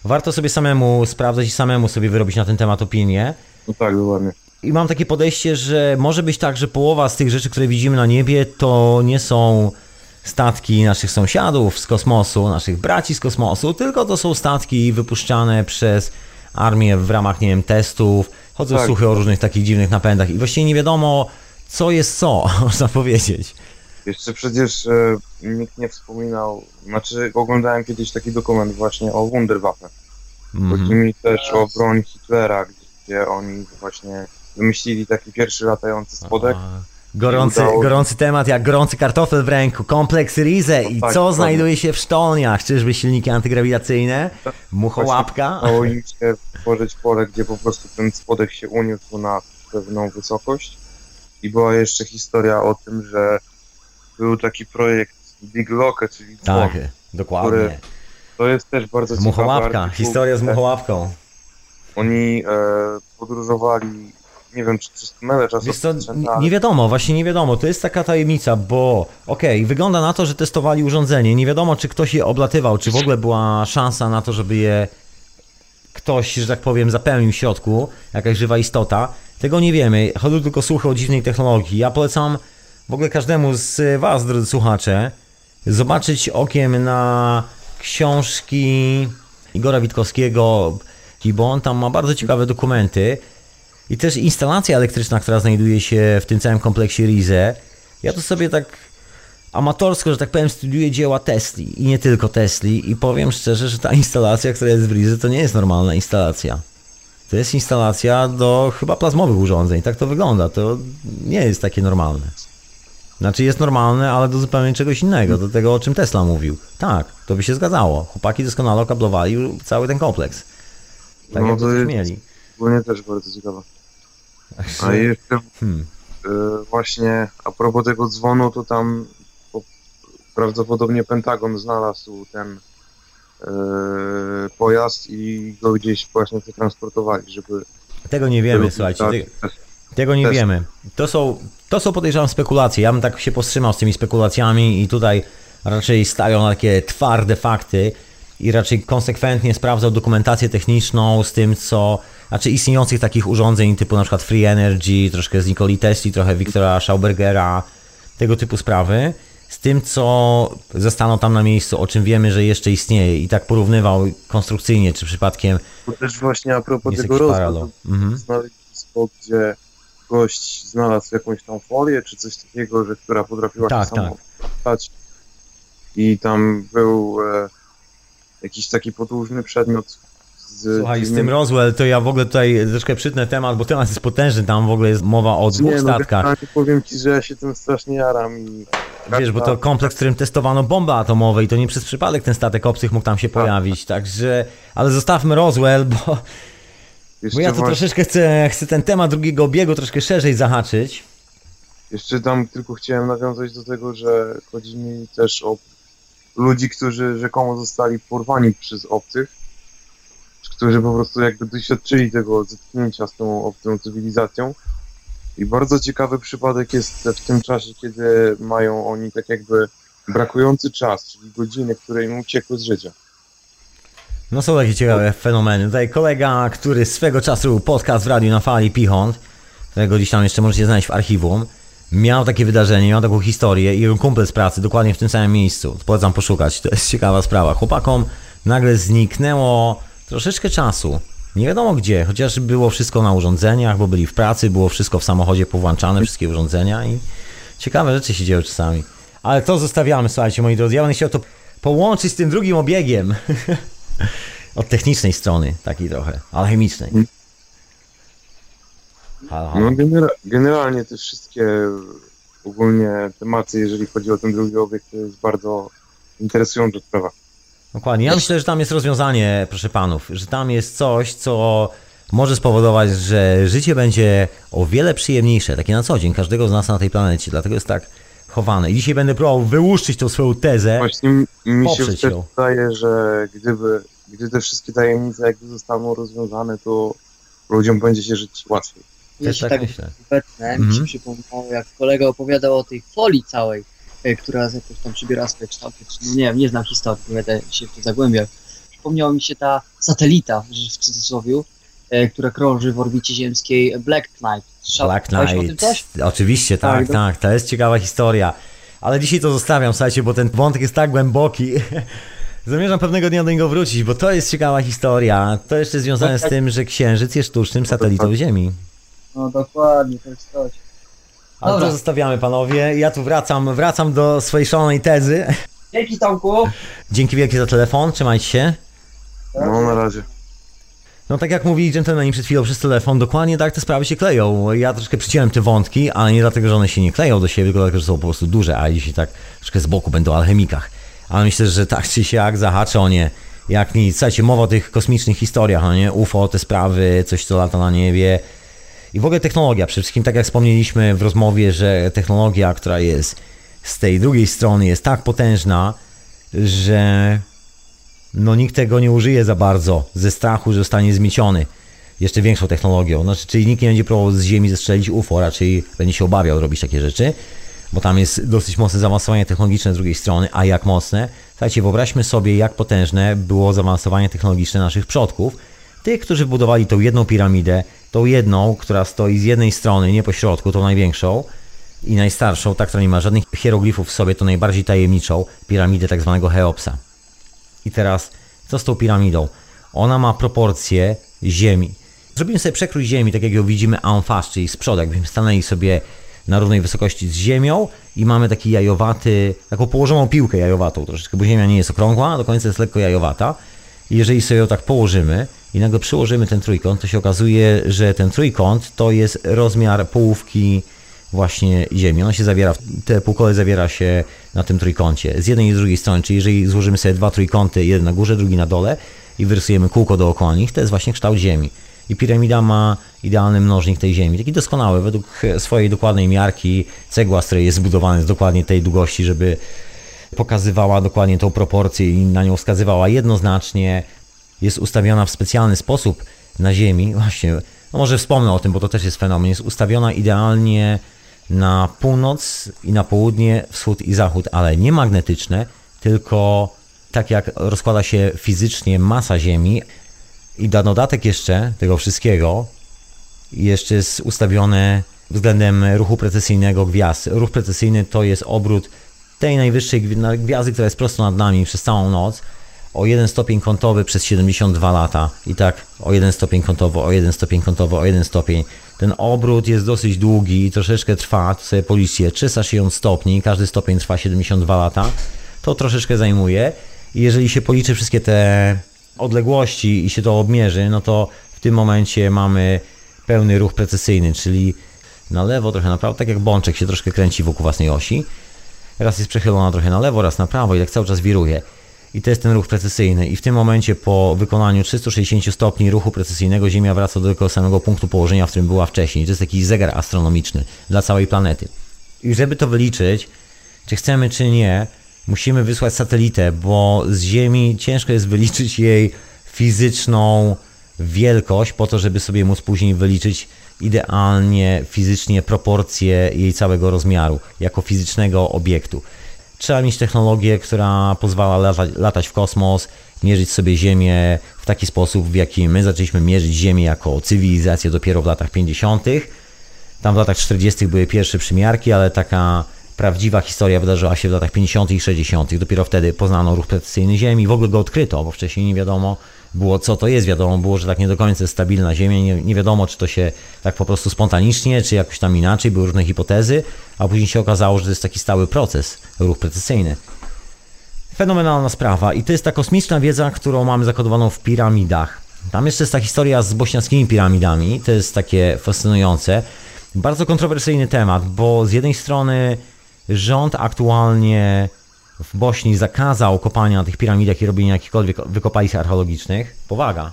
warto sobie samemu sprawdzać i samemu sobie wyrobić na ten temat opinię. No tak, dokładnie. I mam takie podejście, że może być tak, że połowa z tych rzeczy, które widzimy na niebie, to nie są statki naszych sąsiadów z kosmosu, naszych braci z kosmosu, tylko to są statki wypuszczane przez armię w ramach, nie wiem, testów. Chodzą Tak. słuchy o różnych takich dziwnych napędach i właściwie nie wiadomo, co jest co, (laughs) można powiedzieć. Jeszcze przecież e, nikt nie wspominał, znaczy oglądałem kiedyś taki dokument właśnie o Wunderwaffe. Mhm. Chodzi mi też o broń Hitlera, gdzie oni właśnie wymyślili taki pierwszy latający spodek. Gorący, Udało- gorący temat, jak gorący kartofel w ręku, kompleks Rize i tak, co dokładnie. znajduje się w sztolniach? Czyżby silniki antygrawitacyjne? Muchołapka? Udało im (laughs) się tworzyć pole, gdzie po prostu ten spodek się uniósł na pewną wysokość. I była jeszcze historia o tym, że był taki projekt Big Lock, czyli. Tak, dokładnie. To jest też bardzo ciekawy Muchołapka, historia z że muchołapką. Oni e, podróżowali, nie wiem czy przez tunele n- nie wiadomo, właśnie nie wiadomo, to jest taka tajemnica, bo okej, wygląda na to, że testowali urządzenie, nie wiadomo czy ktoś je oblatywał, czy w ogóle była szansa na to, żeby je ktoś, że tak powiem, zapełnił w środku, jakaś żywa istota, tego nie wiemy, chodzą tylko słuchy o dziwnej technologii. Ja polecam w ogóle każdemu z was, drodzy słuchacze, zobaczyć okiem na książki Igora Witkowskiego, bo on tam ma bardzo ciekawe dokumenty i też instalacja elektryczna, która znajduje się w tym całym kompleksie Rize. Ja to sobie tak amatorsko, że tak powiem, studiuję dzieła Tesli i nie tylko Tesli i powiem szczerze, że ta instalacja, która jest w Rize, to nie jest normalna instalacja. To jest instalacja do chyba plazmowych urządzeń, tak to wygląda, to nie jest takie normalne. Znaczy jest normalne, ale do zupełnie czegoś innego, do tego o czym Tesla mówił. Tak, to by się zgadzało. Chłopaki doskonale okablowali cały ten kompleks. Tak No jak to jest- mieli. Ogólnie też bardzo ciekawe. A (laughs) jeszcze Hmm. e, właśnie a propos tego dzwonu, to tam po, prawdopodobnie Pentagon znalazł ten e, pojazd i go gdzieś właśnie przetransportowali, żeby... Tego nie wiemy, słuchajcie. Tego, tego nie Też. wiemy. To są, to są podejrzewam spekulacje. Ja bym tak się powstrzymał z tymi spekulacjami i tutaj raczej stają takie twarde fakty i raczej konsekwentnie sprawdzał dokumentację techniczną z tym, co. Znaczy istniejących takich urządzeń typu na przykład Free Energy, troszkę z Nikoli Tesli, trochę Wiktora Schaubergera, tego typu sprawy. Z tym, co zostaną tam na miejscu, o czym wiemy, że jeszcze istnieje, i tak porównywał konstrukcyjnie, czy przypadkiem To też właśnie a propos tego rozwoju. Mhm. spot, gdzie gość znalazł jakąś tam folię, czy coś takiego, że która potrafiła Tak, się samo stać. I tam był e, jakiś taki potłużny przedmiot z Słuchaj, z tym Roswell to ja w ogóle tutaj troszkę przytnę temat, bo temat jest potężny, tam w ogóle jest mowa o dwóch Nie, no, statkach. powiem ci, że ja się tym strasznie jaram i... Wiesz, bo to kompleks, w którym testowano bomby atomowe i to nie przez przypadek ten statek obcych mógł tam się Tak. pojawić, także... Ale zostawmy Roswell, bo, Jeszcze, bo ja to właśnie- troszeczkę chcę, chcę ten temat drugiego obiegu troszkę szerzej zahaczyć. Jeszcze tam tylko chciałem nawiązać do tego, że chodzi mi też o ludzi, którzy rzekomo zostali porwani przez obcych, którzy po prostu jakby doświadczyli tego zetknięcia z tą obcą cywilizacją. I bardzo ciekawy przypadek jest w tym czasie, kiedy mają oni tak jakby brakujący czas, czyli godziny, które im uciekły z życia. No są takie ciekawe fenomeny. Tutaj kolega, który swego czasu podcast w radiu na fali Pichont, którego gdzieś tam jeszcze możecie znaleźć w archiwum, miał takie wydarzenie, miał taką historię i jego kumpel z pracy dokładnie w tym samym miejscu. Polecam poszukać, to jest ciekawa sprawa. Chłopakom nagle zniknęło troszeczkę czasu. Nie wiadomo gdzie, chociaż było wszystko na urządzeniach, bo byli w pracy, było wszystko w samochodzie powłączane, wszystkie urządzenia i ciekawe rzeczy się dzieją czasami. Ale to zostawiamy, słuchajcie moi drodzy. Ja będę chciał to połączyć z tym drugim obiegiem. (laughs) (laughs) Od technicznej strony, takiej trochę, alchemicznej. Halo, halo. No genera- generalnie te wszystkie ogólnie tematy, jeżeli chodzi o ten drugi obiekt, to jest bardzo interesująca sprawa. Dokładnie. Ja myślę, że tam jest rozwiązanie, proszę panów, że tam jest coś, co może spowodować, że życie będzie o wiele przyjemniejsze, takie na co dzień, każdego z nas na tej planecie, dlatego jest tak chowane. I dzisiaj będę próbował wyłuszczyć tą swoją tezę. Właśnie mi- się wydaje, że gdyby, gdy te wszystkie tajemnice jakby zostaną rozwiązane, to ludziom będzie się żyć łatwiej. Ja Też się tak tak myślę. obecne, mi się Mhm. przypomniało, jak kolega opowiadał o tej folii całej, e, która z- jakoś tam przybiera swoje kształty. czy- No nie wiem, nie znam historii, nie będę się w to zagłębiał. Przypomniała mi się ta satelita, że w cudzysłowie, która krąży w orbicie ziemskiej Black Knight. Sza- Black Knight. Oczywiście, tak, Tak, tak, no. to jest ciekawa historia. Ale dzisiaj to zostawiam, słuchajcie, bo ten wątek jest tak głęboki. (laughs) Zamierzam pewnego dnia do niego wrócić, bo to jest ciekawa historia. To jeszcze związane z tym, że Księżyc jest sztucznym satelitą Ziemi. No dokładnie, to jest coś. Ale Dobra. to zostawiamy, panowie. Ja tu wracam, wracam do swojej szalonej tezy. Dzięki Tomku! Dzięki wielkie za telefon, trzymajcie się. No na razie. No tak jak mówili dżentelmeni przed chwilą przez telefon, dokładnie tak te sprawy się kleją. Ja troszkę przyciąłem te wątki, ale nie dlatego, że one się nie kleją do siebie, tylko dlatego, że są po prostu duże, a dzisiaj tak troszkę z boku będą alchemikach. Ale myślę, że tak czy siak zahaczę o nie. Jak nic, słuchajcie, mowa o tych kosmicznych historiach, no nie? UFO, te sprawy, coś co lata na niebie. I w ogóle technologia, przede wszystkim tak jak wspomnieliśmy w rozmowie, że technologia, która jest z tej drugiej strony jest tak potężna, że no nikt tego nie użyje za bardzo ze strachu, że zostanie zmieciony jeszcze większą technologią. Znaczy, czyli nikt nie będzie próbował z ziemi zestrzelić UFO, raczej będzie się obawiał robić takie rzeczy, bo tam jest dosyć mocne zaawansowanie technologiczne z drugiej strony, a jak mocne? Słuchajcie, wyobraźmy sobie, jak potężne było zaawansowanie technologiczne naszych przodków, tych, którzy budowali tą jedną piramidę, tą jedną, która stoi z jednej strony, nie po środku, tą największą i najstarszą, ta, która nie ma żadnych hieroglifów w sobie, to najbardziej tajemniczą piramidę tak zwanego Cheopsa. I teraz, co z tą piramidą? Ona ma proporcje ziemi. Zrobimy sobie przekrój ziemi, tak jak ją widzimy en face, czyli z przodu, jakbyśmy stanęli sobie na równej wysokości z ziemią i mamy taki jajowaty, taką położoną piłkę jajowatą troszeczkę, bo ziemia nie jest okrągła, do końca jest lekko jajowata. I jeżeli sobie ją tak położymy i nagle przyłożymy ten trójkąt, to się okazuje, że ten trójkąt to jest rozmiar połówki właśnie Ziemi. Ona się zawiera, te półkole zawiera się na tym trójkącie. Z jednej i z drugiej strony, czyli jeżeli złożymy sobie dwa trójkąty, jeden na górze, drugi na dole i wyrysujemy kółko dookoła nich, to jest właśnie kształt Ziemi. I piramida ma idealny mnożnik tej Ziemi, taki doskonały, według swojej dokładnej miarki. Cegła, z której jest zbudowany, jest dokładnie tej długości, żeby pokazywała dokładnie tą proporcję i na nią wskazywała jednoznacznie. Jest ustawiona w specjalny sposób na Ziemi. Właśnie, no może wspomnę o tym, bo to też jest fenomen. Jest ustawiona idealnie na północ i na południe, wschód i zachód, ale nie magnetyczne, tylko tak jak rozkłada się fizycznie masa Ziemi. I na dodatek jeszcze tego wszystkiego jeszcze jest ustawione względem ruchu precesyjnego gwiazd. Ruch precesyjny to jest obrót tej najwyższej gwi- na- gwiazdy, która jest prosto nad nami przez całą noc, o jeden stopień kątowy przez 72 lata. I tak o jeden stopień kątowy, o jeden stopień kątowy, o jeden stopień. Ten obrót jest dosyć długi i troszeczkę trwa, to sobie policzcie, 360 stopni, każdy stopień trwa 72 lata. To troszeczkę zajmuje. I jeżeli się policzy wszystkie te odległości i się to obmierzy, no to w tym momencie mamy pełny ruch precesyjny, czyli na lewo, trochę na prawo, tak jak bączek się troszkę kręci wokół własnej osi. Raz jest przechylona trochę na lewo, raz na prawo i tak cały czas wiruje. I to jest ten ruch precesyjny. I w tym momencie po wykonaniu 360 stopni ruchu precesyjnego Ziemia wraca do tego samego punktu położenia, w którym była wcześniej. To jest taki zegar astronomiczny dla całej planety. I żeby to wyliczyć, czy chcemy, czy nie, musimy wysłać satelitę, bo z Ziemi ciężko jest wyliczyć jej fizyczną wielkość, po to, żeby sobie móc później wyliczyć idealnie fizycznie proporcje jej całego rozmiaru, jako fizycznego obiektu. Trzeba mieć technologię, która pozwala lata, latać w kosmos, mierzyć sobie Ziemię w taki sposób, w jaki my zaczęliśmy mierzyć Ziemię jako cywilizację dopiero w latach 50. Tam w latach 40. były pierwsze przymiarki, ale taka prawdziwa historia wydarzyła się w latach 50. i 60. Dopiero wtedy poznano ruch precesyjny Ziemi, w ogóle go odkryto, bo wcześniej nie wiadomo było, co to jest. Wiadomo było, że tak nie do końca jest stabilna Ziemia. Nie, nie wiadomo, czy to się tak po prostu spontanicznie, czy jakoś tam inaczej. Były różne hipotezy, a później się okazało, że to jest taki stały proces, ruch precesyjny. Fenomenalna sprawa i to jest ta kosmiczna wiedza, którą mamy zakodowaną w piramidach. Tam jeszcze jest ta historia z bośniackimi piramidami, to jest takie fascynujące. Bardzo kontrowersyjny temat, bo z jednej strony rząd aktualnie w Bośni zakazał kopania na tych piramidach i robienia jakichkolwiek wykopalisk archeologicznych. Powaga.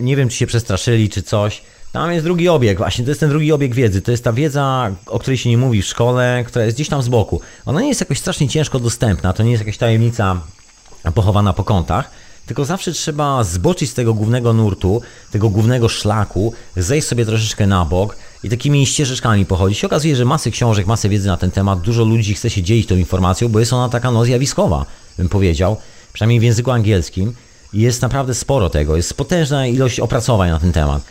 Nie wiem, czy się przestraszyli, czy coś. Tam jest drugi obieg, właśnie to jest ten drugi obieg wiedzy. To jest ta wiedza, o której się nie mówi w szkole, która jest gdzieś tam z boku. Ona nie jest jakoś strasznie ciężko dostępna, to nie jest jakaś tajemnica pochowana po kątach, tylko zawsze trzeba zboczyć z tego głównego nurtu, tego głównego szlaku, zejść sobie troszeczkę na bok i takimi ścieżeczkami pochodzić. Się okazuje, że masy książek, masę wiedzy na ten temat, dużo ludzi chce się dzielić tą informacją, bo jest ona taka no zjawiskowa, bym powiedział, przynajmniej w języku angielskim. Jest naprawdę sporo tego, jest potężna ilość opracowań na ten temat.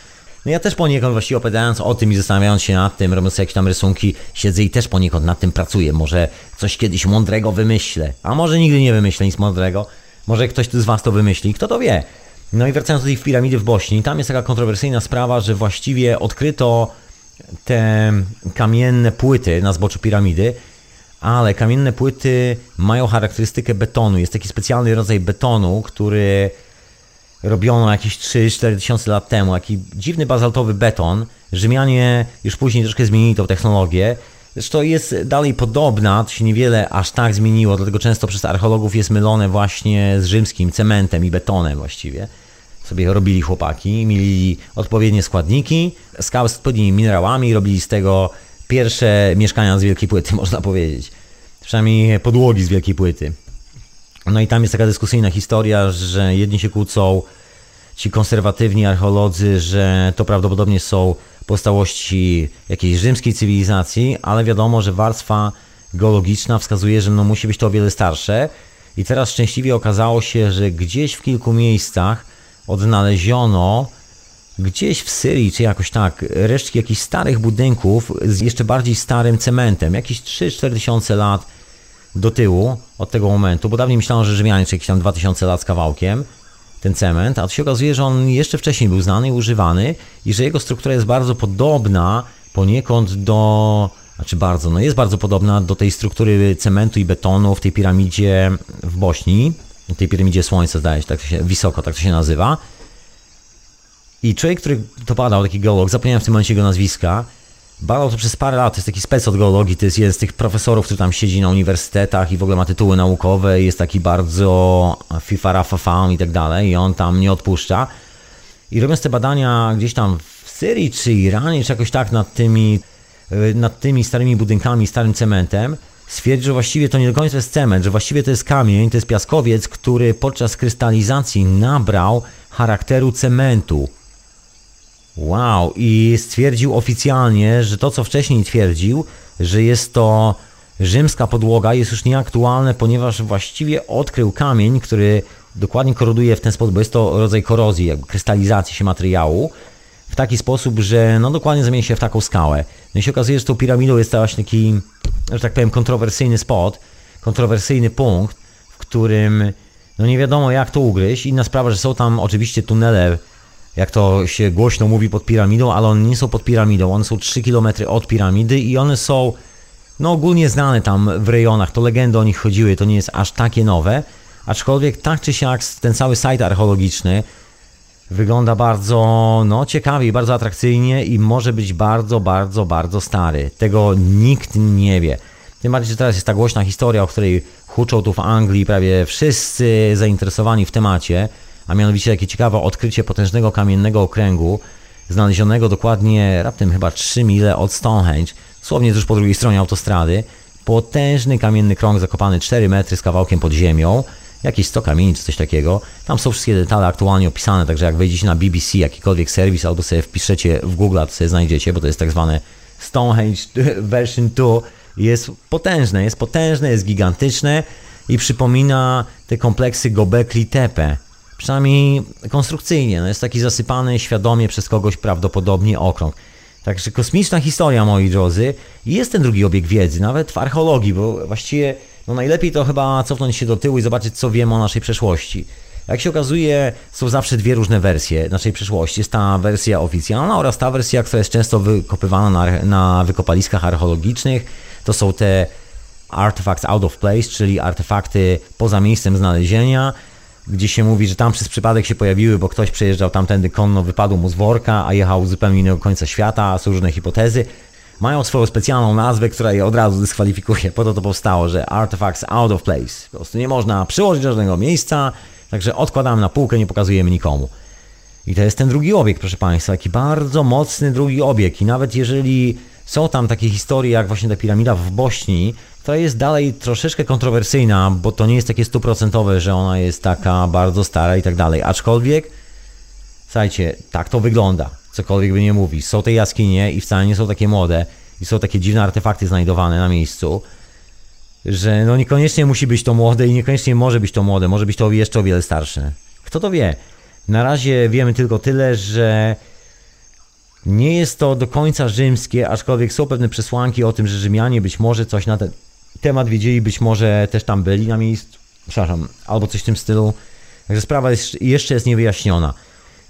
No ja też poniekąd właściwie opowiadając o tym i zastanawiając się nad tym, robiąc jakieś tam rysunki, siedzę i też poniekąd nad tym pracuję. Może coś kiedyś mądrego wymyślę, a może nigdy nie wymyślę nic mądrego. Może ktoś z Was to wymyśli, kto to wie. No i wracając do tej piramidy w Bośni, tam jest taka kontrowersyjna sprawa, że właściwie odkryto te kamienne płyty na zboczu piramidy, ale kamienne płyty mają charakterystykę betonu. Jest taki specjalny rodzaj betonu, który robiono jakieś 3-4 tysiące lat temu. Taki dziwny bazaltowy beton. Rzymianie już później troszkę zmienili tą technologię. Zresztą jest dalej podobna, to się niewiele aż tak zmieniło, dlatego często przez archeologów jest mylone właśnie z rzymskim cementem i betonem właściwie. Sobie robili chłopaki, mieli odpowiednie składniki, z odpowiednimi minerałami, robili z tego pierwsze mieszkania z wielkiej płyty, (laughs) można powiedzieć. Przynajmniej podłogi z wielkiej płyty. No i tam jest taka dyskusyjna historia, że jedni się kłócą, ci konserwatywni archeolodzy, że to prawdopodobnie są pozostałości jakiejś rzymskiej cywilizacji, ale wiadomo, że warstwa geologiczna wskazuje, że no musi być to o wiele starsze. I teraz szczęśliwie okazało się, że gdzieś w kilku miejscach odnaleziono gdzieś w Syrii, czy jakoś tak, resztki jakichś starych budynków z jeszcze bardziej starym cementem, jakieś 3-4 tysiące lat do tyłu od tego momentu, bo dawniej myślano, że Rzymianie czy jakieś tam 2000 lat z kawałkiem, ten cement, a tu się okazuje, że on jeszcze wcześniej był znany i używany i że jego struktura jest bardzo podobna poniekąd do, znaczy bardzo, no jest bardzo podobna do tej struktury cementu i betonu w tej piramidzie w Bośni, tej piramidzie Słońca, zdaje się, tak to się, wysoko, tak to się nazywa. I człowiek, który to badał, taki geolog, zapomniałem w tym momencie jego nazwiska, badał to przez parę lat, to jest taki spec od geologii, to jest jeden z tych profesorów, który tam siedzi na uniwersytetach i w ogóle ma tytuły naukowe jest taki bardzo fifarafafam i tak dalej i on tam nie odpuszcza. I robiąc te badania gdzieś tam w Syrii czy Iranie, czy jakoś tak nad tymi, nad tymi starymi budynkami, starym cementem, stwierdził, że właściwie to nie do końca jest cement, że właściwie to jest kamień, to jest piaskowiec, który podczas krystalizacji nabrał charakteru cementu. Wow, i stwierdził oficjalnie, że to co wcześniej twierdził, że jest to rzymska podłoga, jest już nieaktualne, ponieważ właściwie odkrył kamień, który dokładnie koroduje w ten sposób, bo jest to rodzaj korozji, jakby krystalizacji się materiału, w taki sposób, że no dokładnie zamieni się w taką skałę. No i się okazuje, że tą piramidą jest właśnie taki, że tak powiem, kontrowersyjny spot, kontrowersyjny punkt, w którym no nie wiadomo jak to ugryźć. Inna sprawa, że są tam oczywiście tunele jak to się głośno mówi pod piramidą, ale one nie są pod piramidą, one są 3 km od piramidy i one są no ogólnie znane tam w rejonach, to legendy o nich chodziły, to nie jest aż takie nowe, aczkolwiek tak czy siak ten cały site archeologiczny wygląda bardzo no ciekawie i bardzo atrakcyjnie i może być bardzo, bardzo, bardzo stary. Tego nikt nie wie. Tym bardziej, że teraz jest ta głośna historia, o której huczą tu w Anglii prawie wszyscy zainteresowani w temacie, a mianowicie takie ciekawe odkrycie potężnego kamiennego okręgu, znalezionego dokładnie raptem chyba 3 mile od Stonehenge, dosłownie tuż po drugiej stronie autostrady. Potężny kamienny krąg zakopany 4 metry z kawałkiem pod ziemią, jakieś 100 kamieni czy coś takiego. Tam są wszystkie detale aktualnie opisane, także jak wejdziecie na BBC, jakikolwiek serwis, albo sobie wpiszecie w Google, to sobie znajdziecie, bo to jest tak zwane Stonehenge (laughs) version 2. Jest potężne, jest potężne, jest gigantyczne i przypomina te kompleksy Gobekli Tepe. Przynajmniej konstrukcyjnie, no jest taki zasypany świadomie przez kogoś prawdopodobnie okrąg. Także kosmiczna historia, moi drodzy. Jest ten drugi obieg wiedzy, nawet w archeologii, bo właściwie no najlepiej to chyba cofnąć się do tyłu i zobaczyć, co wiemy o naszej przeszłości. Jak się okazuje, są zawsze dwie różne wersje naszej przeszłości. Jest ta wersja oficjalna oraz ta wersja, która jest często wykopywana na, na wykopaliskach archeologicznych. To są te artifacts out of place, czyli artefakty poza miejscem znalezienia, gdzie się mówi, że tam przez przypadek się pojawiły, bo ktoś przejeżdżał tamtędy konno, wypadł mu z worka, a jechał zupełnie innego końca świata, są różne hipotezy. Mają swoją specjalną nazwę, która je od razu dyskwalifikuje. Po to to powstało, że artifacts out of place. Po prostu nie można przyłożyć do żadnego miejsca, także odkładamy na półkę, nie pokazujemy nikomu. I to jest ten drugi obieg, proszę Państwa, taki bardzo mocny drugi obieg. I nawet jeżeli są tam takie historie, jak właśnie ta piramida w Bośni, to jest dalej troszeczkę kontrowersyjna, bo to nie jest takie stuprocentowe, że ona jest taka bardzo stara i tak dalej. Aczkolwiek, słuchajcie, tak to wygląda, cokolwiek by nie mówić. Są te jaskinie i wcale nie są takie młode i są takie dziwne artefakty znajdowane na miejscu, że no niekoniecznie musi być to młode i niekoniecznie może być to młode, może być to jeszcze o wiele starsze. Kto to wie? Na razie wiemy tylko tyle, że nie jest to do końca rzymskie, aczkolwiek są pewne przesłanki o tym, że Rzymianie być może coś na ten temat wiedzieli, być może też tam byli na miejscu, przepraszam, albo coś w tym stylu. Także sprawa jest, jeszcze jest niewyjaśniona.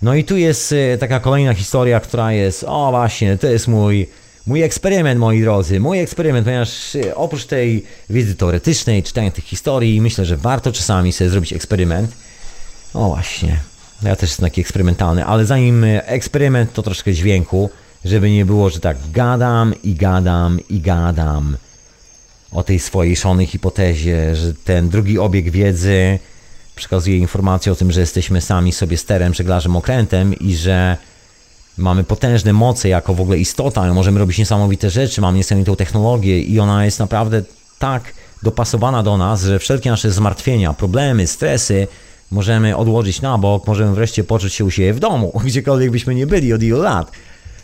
No i tu jest e, taka kolejna historia, która jest, o właśnie, to jest mój, mój eksperyment, moi drodzy, mój eksperyment, ponieważ e, oprócz tej wiedzy teoretycznej, czytania tych historii, myślę, że warto czasami sobie zrobić eksperyment. O właśnie, ja też jestem taki eksperymentalny, ale zanim e, eksperyment, to troszkę dźwięku, żeby nie było, że tak gadam i gadam i gadam o tej swojej szonej hipotezie, że ten drugi obieg wiedzy przekazuje informacje o tym, że jesteśmy sami sobie sterem, żeglarzem, okrętem i że mamy potężne moce jako w ogóle istota, możemy robić niesamowite rzeczy, mamy niesamowitą technologię i ona jest naprawdę tak dopasowana do nas, że wszelkie nasze zmartwienia, problemy, stresy możemy odłożyć na bok, możemy wreszcie poczuć się u siebie w domu, (laughs) gdziekolwiek byśmy nie byli od ilu lat.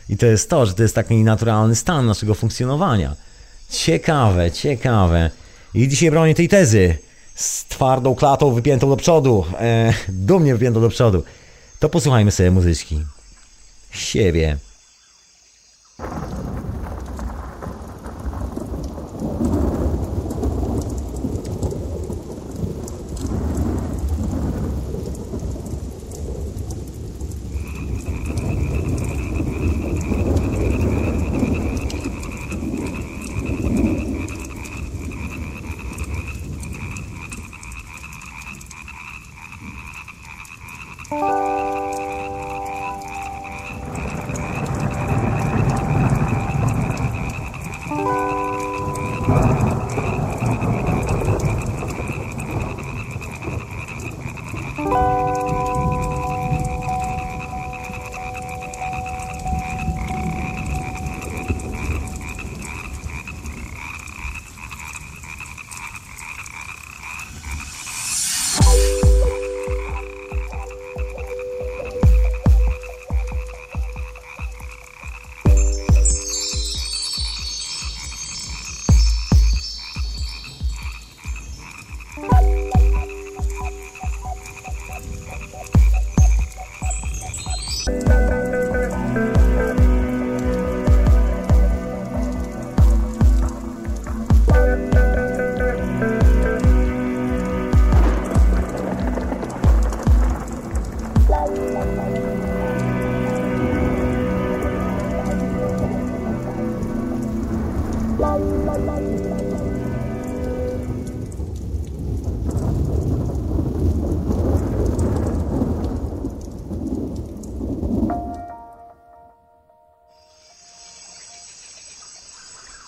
I to jest to, że to jest taki naturalny stan naszego funkcjonowania. Ciekawe, ciekawe. I dzisiaj bronię tej tezy z twardą klatą wypiętą do przodu, e, dumnie wypiętą do przodu. To posłuchajmy sobie muzyczki. Siebie.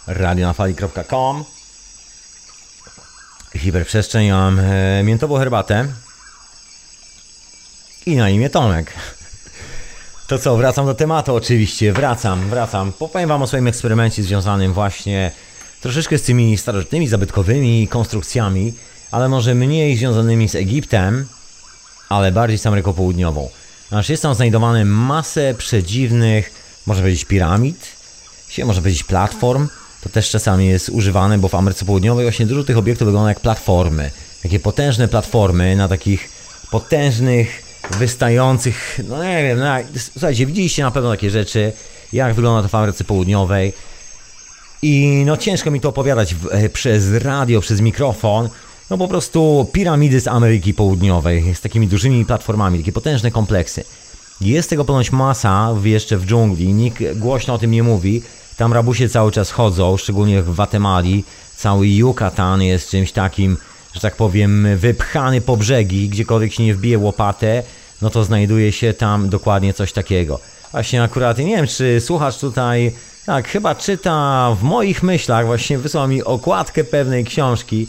radionafali.com Hiperprzestrzeń, mam e, miętową herbatę i na imię Tomek. To co, wracam do tematu oczywiście, wracam, wracam. Popowiem wam o swoim eksperymencie związanym właśnie troszeczkę z tymi starożytnymi, zabytkowymi konstrukcjami, ale może mniej związanymi z Egiptem, ale bardziej z Ameryką Południową. Znaczy jest tam znajdowane masę przedziwnych, można powiedzieć piramid, się można powiedzieć platform, to też czasami jest używane, bo w Ameryce Południowej właśnie dużo tych obiektów wygląda jak platformy. Takie potężne platformy na takich potężnych, wystających, no nie wiem, no, słuchajcie, widzieliście na pewno takie rzeczy, jak wygląda to w Ameryce Południowej. I no ciężko mi to opowiadać w, e, przez radio, przez mikrofon. No po prostu piramidy z Ameryki Południowej, z takimi dużymi platformami, takie potężne kompleksy. Jest tego ponoć masa jeszcze w dżungli, nikt głośno o tym nie mówi. Tam rabusie cały czas chodzą, szczególnie w Gwatemali. Cały Yucatan jest czymś takim, że tak powiem, wypchany po brzegi, gdziekolwiek się nie wbije łopatę, no to znajduje się tam dokładnie coś takiego. Właśnie akurat, nie wiem, czy słuchacz tutaj, tak, chyba czyta w moich myślach, właśnie wysłał mi okładkę pewnej książki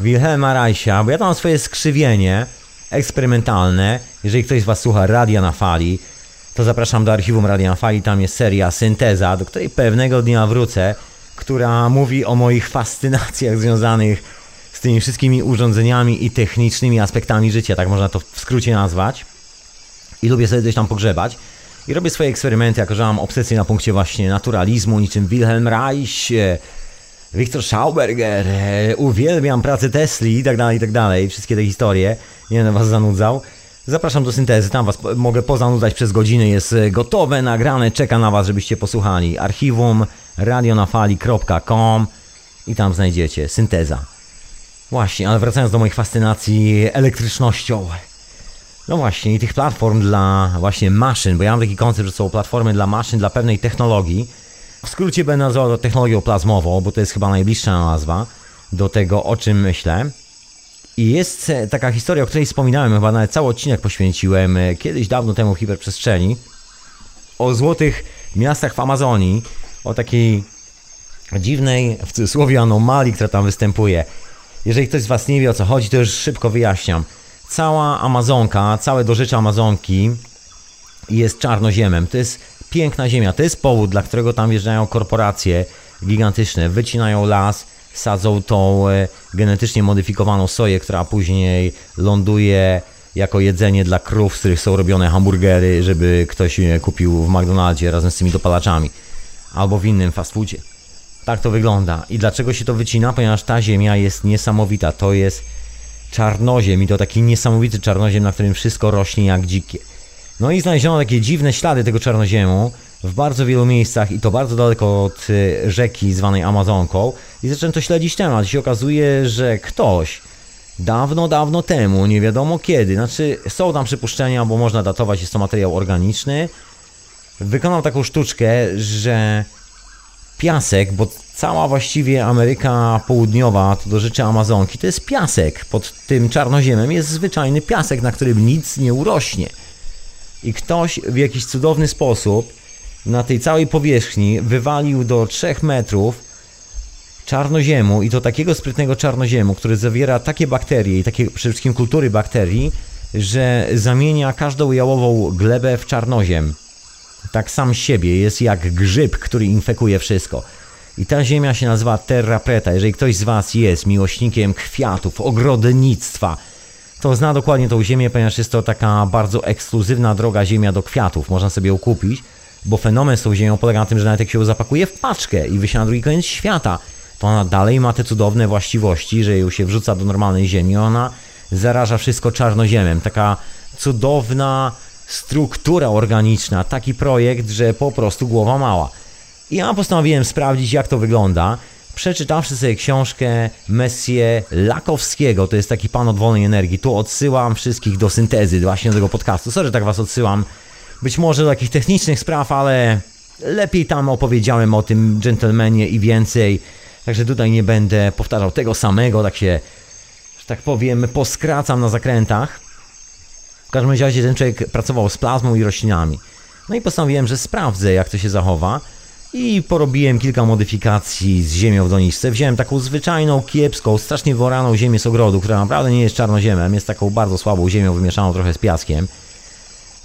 Wilhelma Reicha, bo ja tam mam swoje skrzywienie eksperymentalne. Jeżeli ktoś z Was słucha Radia na Fali, to zapraszam do archiwum Radia Fali, tam jest seria Synteza, do której pewnego dnia wrócę, która mówi o moich fascynacjach związanych z tymi wszystkimi urządzeniami i technicznymi aspektami życia, tak można to w skrócie nazwać. I lubię sobie gdzieś tam pogrzebać. I robię swoje eksperymenty, jako że mam obsesję na punkcie właśnie naturalizmu, niczym Wilhelm Reich, e, Wiktor Schauberger, e, uwielbiam pracę Tesli i tak dalej, i tak dalej. Wszystkie te historie. Nie będę was zanudzał. Zapraszam do syntezy, tam was mogę pozanudzać przez godzinę. Jest e, gotowe, nagrane, czeka na was, żebyście posłuchali. Archiwum radionafali.com i tam znajdziecie synteza. Właśnie, ale wracając do moich fascynacji elektrycznością. No właśnie, i tych platform dla właśnie maszyn, bo ja mam taki koncept, że są platformy dla maszyn, dla pewnej technologii. W skrócie będę nazywał to technologią plazmową, bo to jest chyba najbliższa nazwa do tego, o czym myślę. I jest e, taka historia, o której wspominałem, chyba nawet cały odcinek poświęciłem e, kiedyś dawno temu w hiperprzestrzeni, o złotych miastach w Amazonii, o takiej dziwnej, w cudzysłowie, anomalii, która tam występuje. Jeżeli ktoś z Was nie wie o co chodzi, to już szybko wyjaśniam. cała Amazonka, całe dorzecze Amazonki jest czarnoziemem. To jest piękna ziemia. To jest powód, dla którego tam wjeżdżają korporacje gigantyczne, wycinają las, sadzą tą e, genetycznie modyfikowaną soję, która później ląduje jako jedzenie dla krów, z których są robione hamburgery, żeby ktoś je kupił w McDonaldzie razem z tymi dopalaczami albo w innym fast foodzie. Tak to wygląda. I dlaczego się to wycina? Ponieważ ta ziemia jest niesamowita. To jest czarnoziem i to taki niesamowity czarnoziem, na którym wszystko rośnie jak dzikie. No i znaleziono takie dziwne ślady tego czarnoziemu w bardzo wielu miejscach i to bardzo daleko od y, rzeki zwanej Amazonką i zacząłem to śledzić temat. I się okazuje, że ktoś dawno, dawno temu, nie wiadomo kiedy, znaczy są tam przypuszczenia, bo można datować, jest to materiał organiczny, wykonał taką sztuczkę, że piasek, bo cała właściwie Ameryka Południowa, to do rzeczy Amazonki, to jest piasek. Pod tym czarnoziemem jest zwyczajny piasek, na którym nic nie urośnie. I ktoś w jakiś cudowny sposób na tej całej powierzchni wywalił do 3 metrów czarnoziemu i to takiego sprytnego czarnoziemu, który zawiera takie bakterie i takie przede wszystkim kultury bakterii, że zamienia każdą jałową glebę w czarnoziem. Tak sam siebie jest jak grzyb, który infekuje wszystko. I ta ziemia się nazywa Terra Preta. Jeżeli ktoś z Was jest miłośnikiem kwiatów, ogrodnictwa, to zna dokładnie tą ziemię, ponieważ jest to taka bardzo ekskluzywna droga ziemia do kwiatów. Można sobie ją kupić, bo fenomen z tą ziemią polega na tym, że nawet jak się ją zapakuje w paczkę i wysiada na drugi koniec świata, to ona dalej ma te cudowne właściwości, że ją się wrzuca do normalnej ziemi. Ona zaraża wszystko czarnoziemem. Taka cudowna struktura organiczna, taki projekt, że po prostu głowa mała. Ja postanowiłem sprawdzić, jak to wygląda. Przeczytawszy sobie książkę Messie Lakowskiego, to jest taki pan od wolnej energii. Tu odsyłam wszystkich do syntezy, właśnie do tego podcastu. Sorry, że tak was odsyłam. Być może do takich technicznych spraw, ale lepiej tam opowiedziałem o tym dżentelmenie i więcej. Także tutaj nie będę powtarzał tego samego, tak się, że tak powiem, poskracam na zakrętach. W każdym razie ten człowiek pracował z plazmą i roślinami. No i postanowiłem, że sprawdzę, jak to się zachowa. I porobiłem kilka modyfikacji z ziemią w doniczce. Wziąłem taką zwyczajną, kiepską, strasznie woraną ziemię z ogrodu, która naprawdę nie jest czarnoziemem, jest taką bardzo słabą ziemią wymieszaną trochę z piaskiem.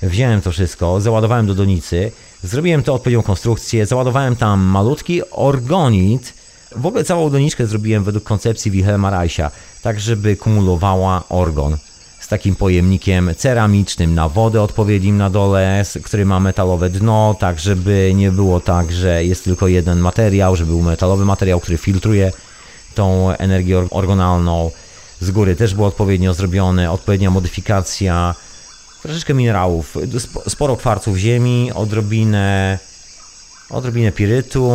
Wziąłem to wszystko, załadowałem do donicy, zrobiłem to odpowiednią konstrukcję, załadowałem tam malutki orgonit. W ogóle całą doniczkę zrobiłem według koncepcji Wilhelma Reicha, tak żeby kumulowała orgon z takim pojemnikiem ceramicznym na wodę odpowiednim na dole, który ma metalowe dno, tak żeby nie było tak, że jest tylko jeden materiał, żeby był metalowy materiał, który filtruje tą energię or- orgonalną. Z góry też było odpowiednio zrobione, odpowiednia modyfikacja, troszeczkę minerałów, sp- sporo kwarców ziemi, odrobinę, odrobinę pirytu,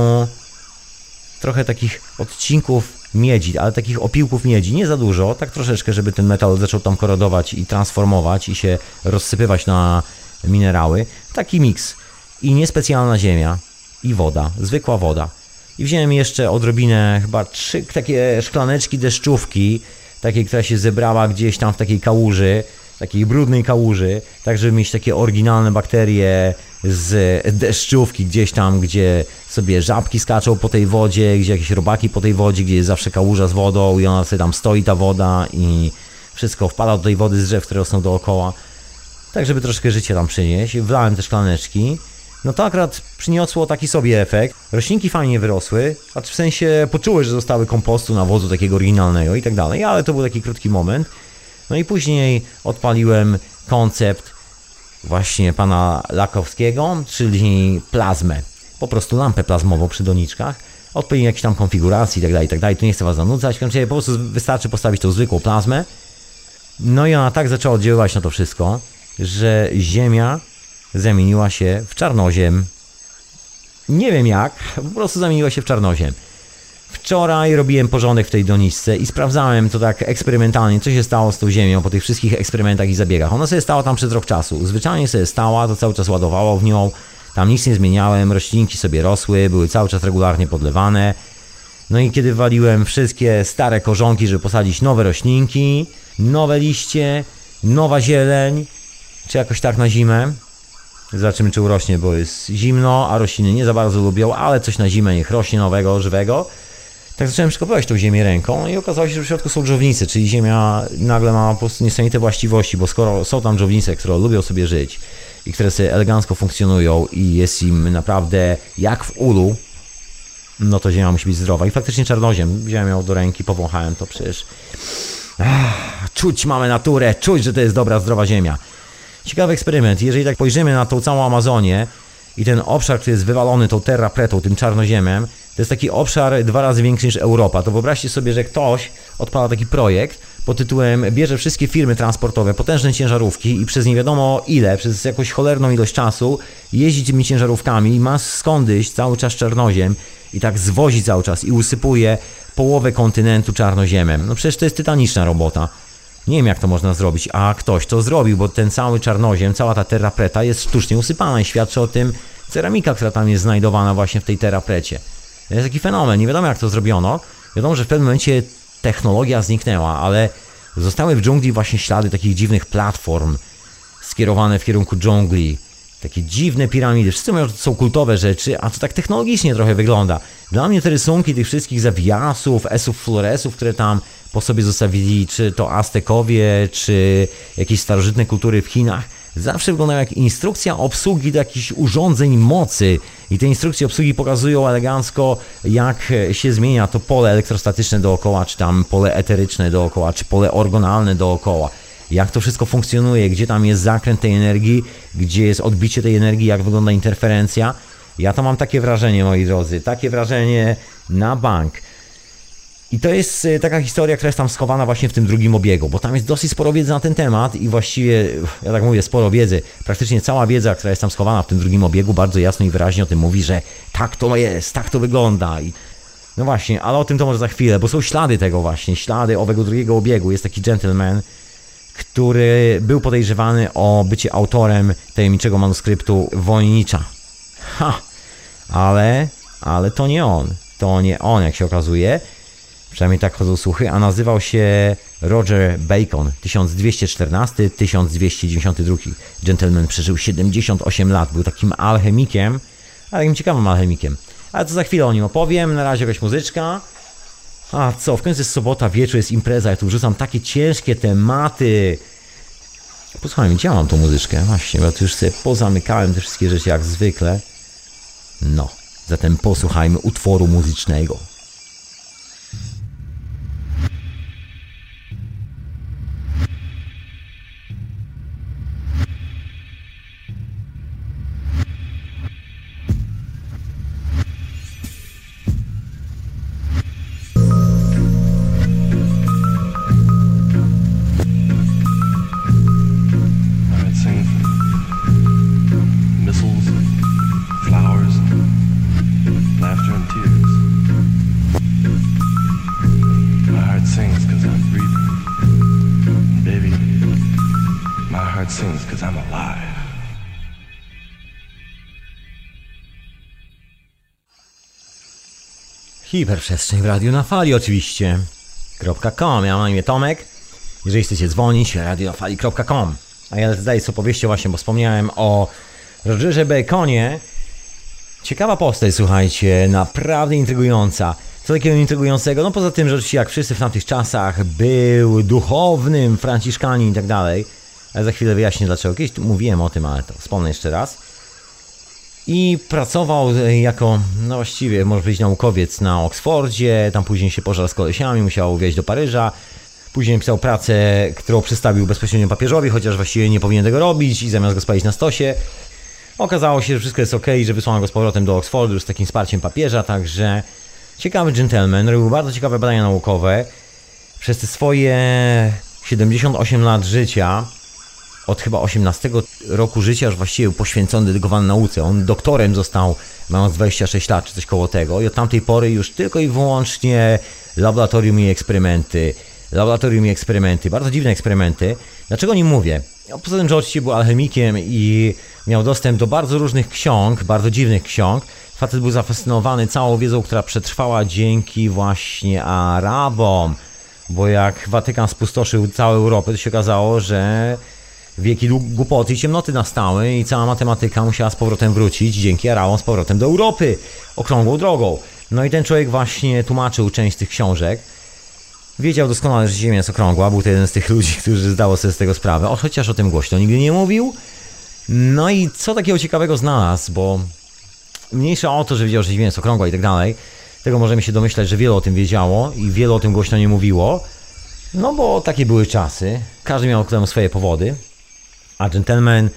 trochę takich odcinków miedzi, ale takich opiłków miedzi, nie za dużo, tak troszeczkę, żeby ten metal zaczął tam korodować i transformować i się rozsypywać na minerały. Taki miks. I niespecjalna ziemia i woda, zwykła woda. I wziąłem jeszcze odrobinę, chyba trzy takie szklaneczki deszczówki, takiej, która się zebrała gdzieś tam w takiej kałuży, takiej brudnej kałuży, tak żeby mieć takie oryginalne bakterie z deszczówki gdzieś tam, gdzie sobie żabki skaczą po tej wodzie, gdzie jakieś robaki po tej wodzie, gdzie jest zawsze kałuża z wodą i ona sobie tam stoi ta woda i wszystko wpada do tej wody z drzew, które rosną dookoła. Tak, żeby troszkę życia tam przynieść. Wlałem te szklaneczki. No to akurat przyniosło taki sobie efekt. Roślinki fajnie wyrosły, a w sensie poczuły, że zostały kompostu, nawozu takiego oryginalnego i tak dalej, ale to był taki krótki moment. No i później odpaliłem koncept właśnie pana Lakowskiego, czyli plazmę. Po prostu lampę plazmową przy doniczkach, odpowiedniej jakiejś tam konfiguracji itd., itd. Tu nie chcę was zanudzać, kończę, po prostu wystarczy postawić tą zwykłą plazmę. No i ona tak zaczęła oddziaływać na to wszystko, że Ziemia zamieniła się w czarnoziem. Nie wiem jak, po prostu zamieniła się w czarnoziem. Wczoraj robiłem porządek w tej doniczce i sprawdzałem to tak eksperymentalnie, co się stało z tą ziemią po tych wszystkich eksperymentach i zabiegach. Ona sobie stała tam przez rok czasu. Zwyczajnie sobie stała, to cały czas ładowało w nią. Tam nic nie zmieniałem, roślinki sobie rosły, były cały czas regularnie podlewane. No i kiedy waliłem wszystkie stare korzonki, żeby posadzić nowe roślinki, nowe liście, nowa zieleń, czy jakoś tak na zimę, Zobaczymy, czy urośnie, bo jest zimno, a rośliny nie za bardzo lubią, ale coś na zimę niech rośnie nowego, żywego. Tak zacząłem przekopywać tą ziemię ręką i okazało się, że w środku są dżownice, czyli ziemia nagle ma po prostu niesamowite właściwości, bo skoro są tam dżownice, które lubią sobie żyć i które sobie elegancko funkcjonują i jest im naprawdę jak w ulu, no to ziemia musi być zdrowa. I faktycznie czarnoziem wziąłem ją do ręki, powąchałem to przecież. Ach, czuć mamy naturę, czuć, że to jest dobra, zdrowa ziemia. Ciekawy eksperyment. Jeżeli tak spojrzymy na tą całą Amazonię i ten obszar, który jest wywalony tą terra pretą, tym czarnoziemem, to jest taki obszar dwa razy większy niż Europa. To wyobraźcie sobie, że ktoś odpala taki projekt pod tytułem bierze wszystkie firmy transportowe, potężne ciężarówki i przez nie wiadomo ile, przez jakąś cholerną ilość czasu jeździ tymi ciężarówkami i ma skądś cały czas czarnoziem i tak zwozi cały czas i usypuje połowę kontynentu czarnoziemem. No przecież to jest tytaniczna robota. Nie wiem jak to można zrobić, a ktoś to zrobił, bo ten cały czarnoziem, cała ta terra preta jest sztucznie usypana i świadczy o tym ceramika, która tam jest znajdowana właśnie w tej terra precie. To jest taki fenomen, nie wiadomo jak to zrobiono. Wiadomo, że w pewnym momencie technologia zniknęła, ale zostały w dżungli właśnie ślady takich dziwnych platform skierowane w kierunku dżungli. Takie dziwne piramidy. Wszyscy mówią, że to są kultowe rzeczy, a to tak technologicznie trochę wygląda. Dla mnie te rysunki tych wszystkich zawiasów, esów, floresów, które tam po sobie zostawili, czy to Aztekowie, czy jakieś starożytne kultury w Chinach, zawsze wyglądają jak instrukcja obsługi do jakichś urządzeń mocy. I te instrukcje obsługi pokazują elegancko, jak się zmienia to pole elektrostatyczne dookoła, czy tam pole eteryczne dookoła, czy pole orgonalne dookoła. Jak to wszystko funkcjonuje, gdzie tam jest zakręt tej energii, gdzie jest odbicie tej energii, jak wygląda interferencja. Ja to mam takie wrażenie, moi drodzy, takie wrażenie na bank. I to jest e, taka historia, która jest tam schowana właśnie w tym drugim obiegu, bo tam jest dosyć sporo wiedzy na ten temat i właściwie, ja tak mówię, sporo wiedzy. Praktycznie cała wiedza, która jest tam schowana w tym drugim obiegu, bardzo jasno i wyraźnie o tym mówi, że tak to jest, tak to wygląda. I no właśnie, ale o tym to może za chwilę, bo są ślady tego właśnie, ślady owego drugiego obiegu. Jest taki gentleman, który był podejrzewany o bycie autorem tajemniczego manuskryptu Wojnicza. Ha! Ale, ale to nie on. To nie on, jak się okazuje. Przynajmniej tak chodzą słuchy, a nazywał się Roger Bacon. 1214-1292. Gentleman przeżył 78 lat. Był takim alchemikiem, ale takim ciekawym alchemikiem. Ale to za chwilę o nim opowiem. Na razie jakaś muzyczka. A co, w końcu jest sobota, wieczór, jest impreza, ja tu wrzucam takie ciężkie tematy. Posłuchaj, gdzie ja mam tą muzyczkę? Właśnie, bo ja tu już sobie pozamykałem te wszystkie rzeczy jak zwykle. No, zatem posłuchajmy utworu muzycznego. Hiperprzestrzeń w radiu na fali oczywiście. .com. Ja mam na imię Tomek. Jeżeli chcecie dzwonić, radionafali.com. A ja zdaję sobie opowieścią właśnie, bo wspomniałem o Rogerze Baconie. Ciekawa postać, słuchajcie, naprawdę intrygująca. Co takiego intrygującego? No poza tym, że oczywiście jak wszyscy w tamtych czasach był duchownym, franciszkanin i tak dalej. Ale za chwilę wyjaśnię dlaczego. Kiedyś mówiłem o tym, ale to wspomnę jeszcze raz. I pracował e, jako, no właściwie, może powiedzieć, naukowiec na Oksfordzie. Tam później się pożarł z kolesiami, musiał wieźć do Paryża. Później pisał pracę, którą przedstawił bezpośrednio papieżowi, chociaż właściwie nie powinien tego robić i zamiast go spalić na stosie. Okazało się, że wszystko jest ok, że wysłano go z powrotem do Oksfordu z takim wsparciem papieża, także ciekawy gentleman, robił bardzo ciekawe badania naukowe. Przez te swoje 78 lat życia, od chyba 18 roku życia już właściwie poświęcony, dedykowany nauce. On doktorem został mając 26 lat, czy coś koło tego i od tamtej pory już tylko i wyłącznie laboratorium i eksperymenty. Laboratorium i eksperymenty, bardzo dziwne eksperymenty. Dlaczego nie mówię? No, Poza tym, że oczywiście był alchemikiem i miał dostęp do bardzo różnych ksiąg, bardzo dziwnych ksiąg. Facet był zafascynowany całą wiedzą, która przetrwała dzięki właśnie Arabom. Bo jak Watykan spustoszył całą Europę, to się okazało, że wieki głupoty i ciemnoty nastały i cała matematyka musiała z powrotem wrócić dzięki Arabom z powrotem do Europy, okrągłą drogą. No i ten człowiek właśnie tłumaczył część tych książek. Wiedział doskonale, że Ziemia jest okrągła. Był to jeden z tych ludzi, (laughs) którzy zdało sobie z tego sprawę. O, chociaż o tym głośno nigdy nie mówił. No i co takiego ciekawego znalazł, bo mniejsza o to, że wiedział, że Ziemia jest okrągła i tak dalej. Tego możemy się domyślać, że wiele o tym wiedziało i wiele o tym głośno nie mówiło. No bo takie były czasy. Każdy miał temu swoje powody. A gentleman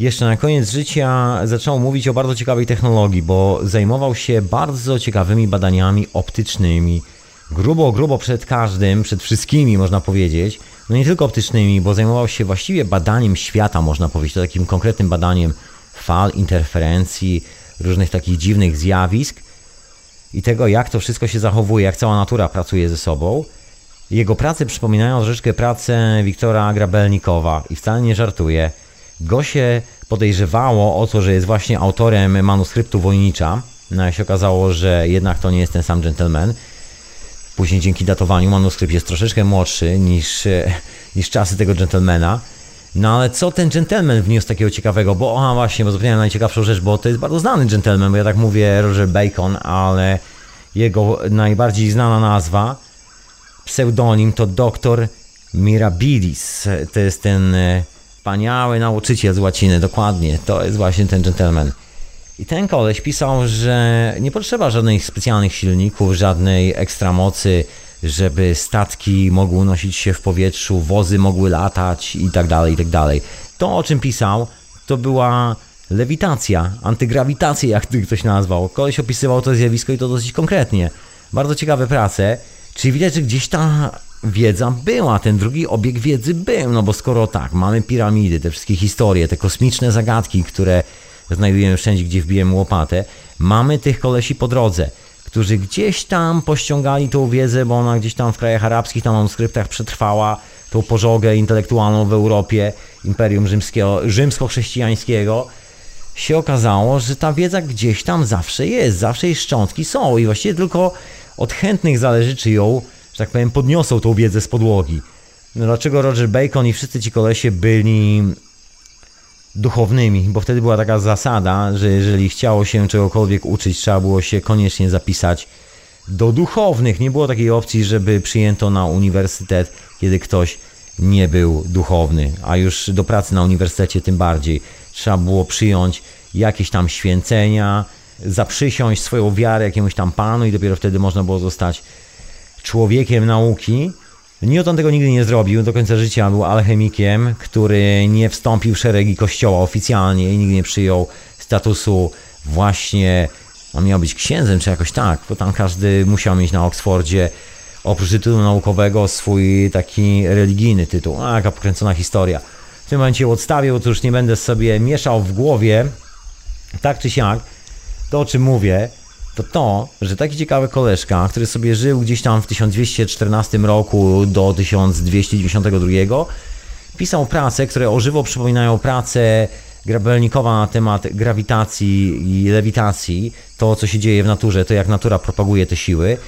jeszcze na koniec życia zaczął mówić o bardzo ciekawej technologii, bo zajmował się bardzo ciekawymi badaniami optycznymi. Grubo, grubo przed każdym, przed wszystkimi można powiedzieć. No nie tylko optycznymi, bo zajmował się właściwie badaniem świata, można powiedzieć, to takim konkretnym badaniem fal, interferencji, różnych takich dziwnych zjawisk i tego, jak to wszystko się zachowuje, jak cała natura pracuje ze sobą. Jego prace przypominają troszeczkę pracę Wiktora Grabelnikowa i wcale nie żartuję. Go się podejrzewało o to, że jest właśnie autorem manuskryptu Wojnicza. No i się okazało, że jednak to nie jest ten sam gentleman. Później dzięki datowaniu manuskrypt jest troszeczkę młodszy niż, (laughs) niż czasy tego gentlemana. No ale co ten gentleman wniósł takiego ciekawego? Bo a właśnie, bo zapomniałem najciekawszą rzecz, bo to jest bardzo znany gentleman, bo ja tak mówię Roger Bacon, ale jego najbardziej znana nazwa, pseudonim to doktor Mirabilis. To jest ten e, wspaniały nauczyciel z łaciny, dokładnie. To jest właśnie ten gentleman. I ten koleś pisał, że nie potrzeba żadnych specjalnych silników, żadnej ekstra mocy, żeby statki mogły unosić się w powietrzu, wozy mogły latać i tak dalej, i tak dalej. To, o czym pisał, to była lewitacja, antygrawitacja, jak ktoś nazwał. Koleś opisywał to zjawisko i to dosyć konkretnie. Bardzo ciekawe prace. Czyli widać, że gdzieś ta wiedza była, ten drugi obieg wiedzy był, no bo skoro tak, mamy piramidy, te wszystkie historie, te kosmiczne zagadki, które znajdujemy wszędzie, gdzie wbijemy łopatę, mamy tych kolesi po drodze, którzy gdzieś tam pościągali tą wiedzę, bo ona gdzieś tam w krajach arabskich, tam manuskryptach przetrwała, tą pożogę intelektualną w Europie, Imperium Rzymskiego, rzymsko-chrześcijańskiego, się okazało, że ta wiedza gdzieś tam zawsze jest, zawsze jej szczątki są i właściwie tylko od chętnych zależy, czy ją, że tak powiem, podniosą tą wiedzę z podłogi. No dlaczego Roger Bacon i wszyscy ci kolesie byli duchownymi? Bo wtedy była taka zasada, że jeżeli chciało się czegokolwiek uczyć, trzeba było się koniecznie zapisać do duchownych. Nie było takiej opcji, żeby przyjęto na uniwersytet, kiedy ktoś nie był duchowny, a już do pracy na uniwersytecie tym bardziej. Trzeba było przyjąć jakieś tam święcenia, zaprzysiąść swoją wiarę jakiemuś tam panu i dopiero wtedy można było zostać człowiekiem nauki. Newton tego nigdy nie zrobił, do końca życia był alchemikiem, który nie wstąpił w szeregi kościoła oficjalnie i nigdy nie przyjął statusu właśnie, a miał być księdzem czy jakoś tak, bo tam każdy musiał mieć na Oksfordzie oprócz tytułu naukowego swój taki religijny tytuł, a jaka pokręcona historia. W tym momencie odstawię, bo to już nie będę sobie mieszał w głowie, tak czy siak, to o czym mówię, to to, że taki ciekawy koleżka, który sobie żył gdzieś tam w 1214 roku do 1292, pisał prace, które o żywo przypominają pracę Grabelnikowa na temat grawitacji i lewitacji, to co się dzieje w naturze, to jak natura propaguje te siły.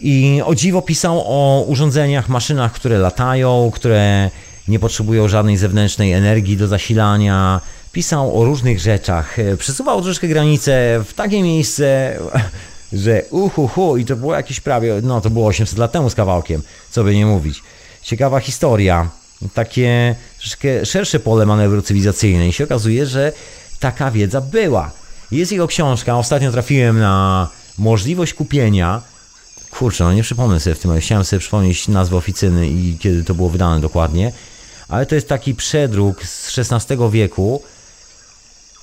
I o dziwo pisał o urządzeniach, maszynach, które latają, które nie potrzebują żadnej zewnętrznej energii do zasilania. Pisał o różnych rzeczach. E, Przesuwał troszkę granice w takie miejsce, (laughs) że uhuhu, i to było jakieś prawie, no to było 800 lat temu z kawałkiem, co by nie mówić. Ciekawa historia, takie troszkę szersze pole manewru cywilizacyjne i się okazuje, że taka wiedza była. Jest jego książka, ostatnio trafiłem na możliwość kupienia Kurczę, no nie przypomnę sobie w tym, ale chciałem sobie przypomnieć nazwę oficyny i kiedy to było wydane dokładnie, ale to jest taki przedruk z XVI wieku,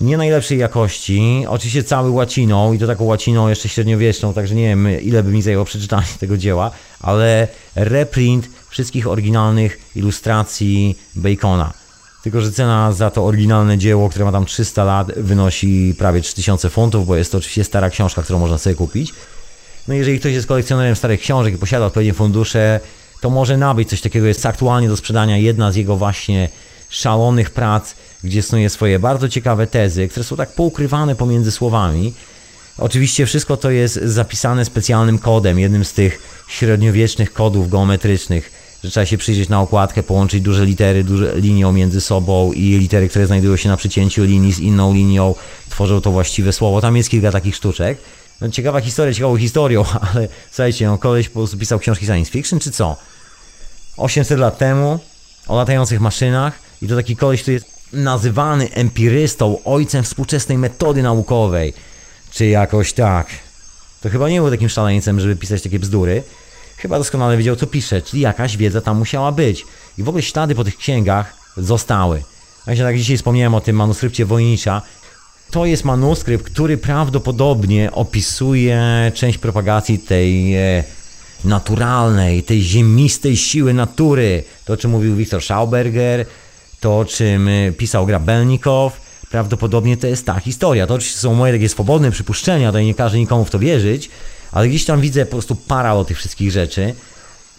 nie najlepszej jakości, oczywiście cały łaciną i to taką łaciną jeszcze średniowieczną, także nie wiem ile by mi zajęło przeczytanie tego dzieła, ale reprint wszystkich oryginalnych ilustracji Bacona. Tylko, że cena za to oryginalne dzieło, które ma tam 300 lat, wynosi prawie 3000 funtów, bo jest to oczywiście stara książka, którą można sobie kupić. No jeżeli ktoś jest kolekcjonerem starych książek i posiada odpowiednie fundusze, to może nabyć coś takiego. Jest aktualnie do sprzedania jedna z jego właśnie szalonych prac, gdzie snuje swoje bardzo ciekawe tezy, które są tak poukrywane pomiędzy słowami. Oczywiście wszystko to jest zapisane specjalnym kodem, jednym z tych średniowiecznych kodów geometrycznych, że trzeba się przyjrzeć na okładkę, połączyć duże litery duże linią między sobą i litery, które znajdują się na przecięciu linii z inną linią, tworzą to właściwe słowo. Tam jest kilka takich sztuczek. No, ciekawa historia, ciekawą historią, (laughs) ale słuchajcie, no, koleś po prostu pisał książki science fiction, czy co? 800 lat temu, o latających maszynach i to taki koleś, który jest nazywany empirystą, ojcem współczesnej metody naukowej, czy jakoś tak. To chyba nie był takim szaleńcem, żeby pisać takie bzdury. Chyba doskonale wiedział, co pisze, czyli jakaś wiedza tam musiała być. I w ogóle ślady po tych księgach zostały. Właśnie tak dzisiaj wspomniałem o tym manuskrypcie Wojnicza. To jest manuskrypt, który prawdopodobnie opisuje część propagacji tej e, naturalnej, tej ziemistej siły natury. To, o czym mówił Wiktor Schauberger, to, czym e, pisał Grabelnikow. Prawdopodobnie to jest ta historia. To oczywiście są moje takie swobodne przypuszczenia, tutaj nie każę nikomu w to wierzyć, ale gdzieś tam widzę po prostu parał tych wszystkich rzeczy.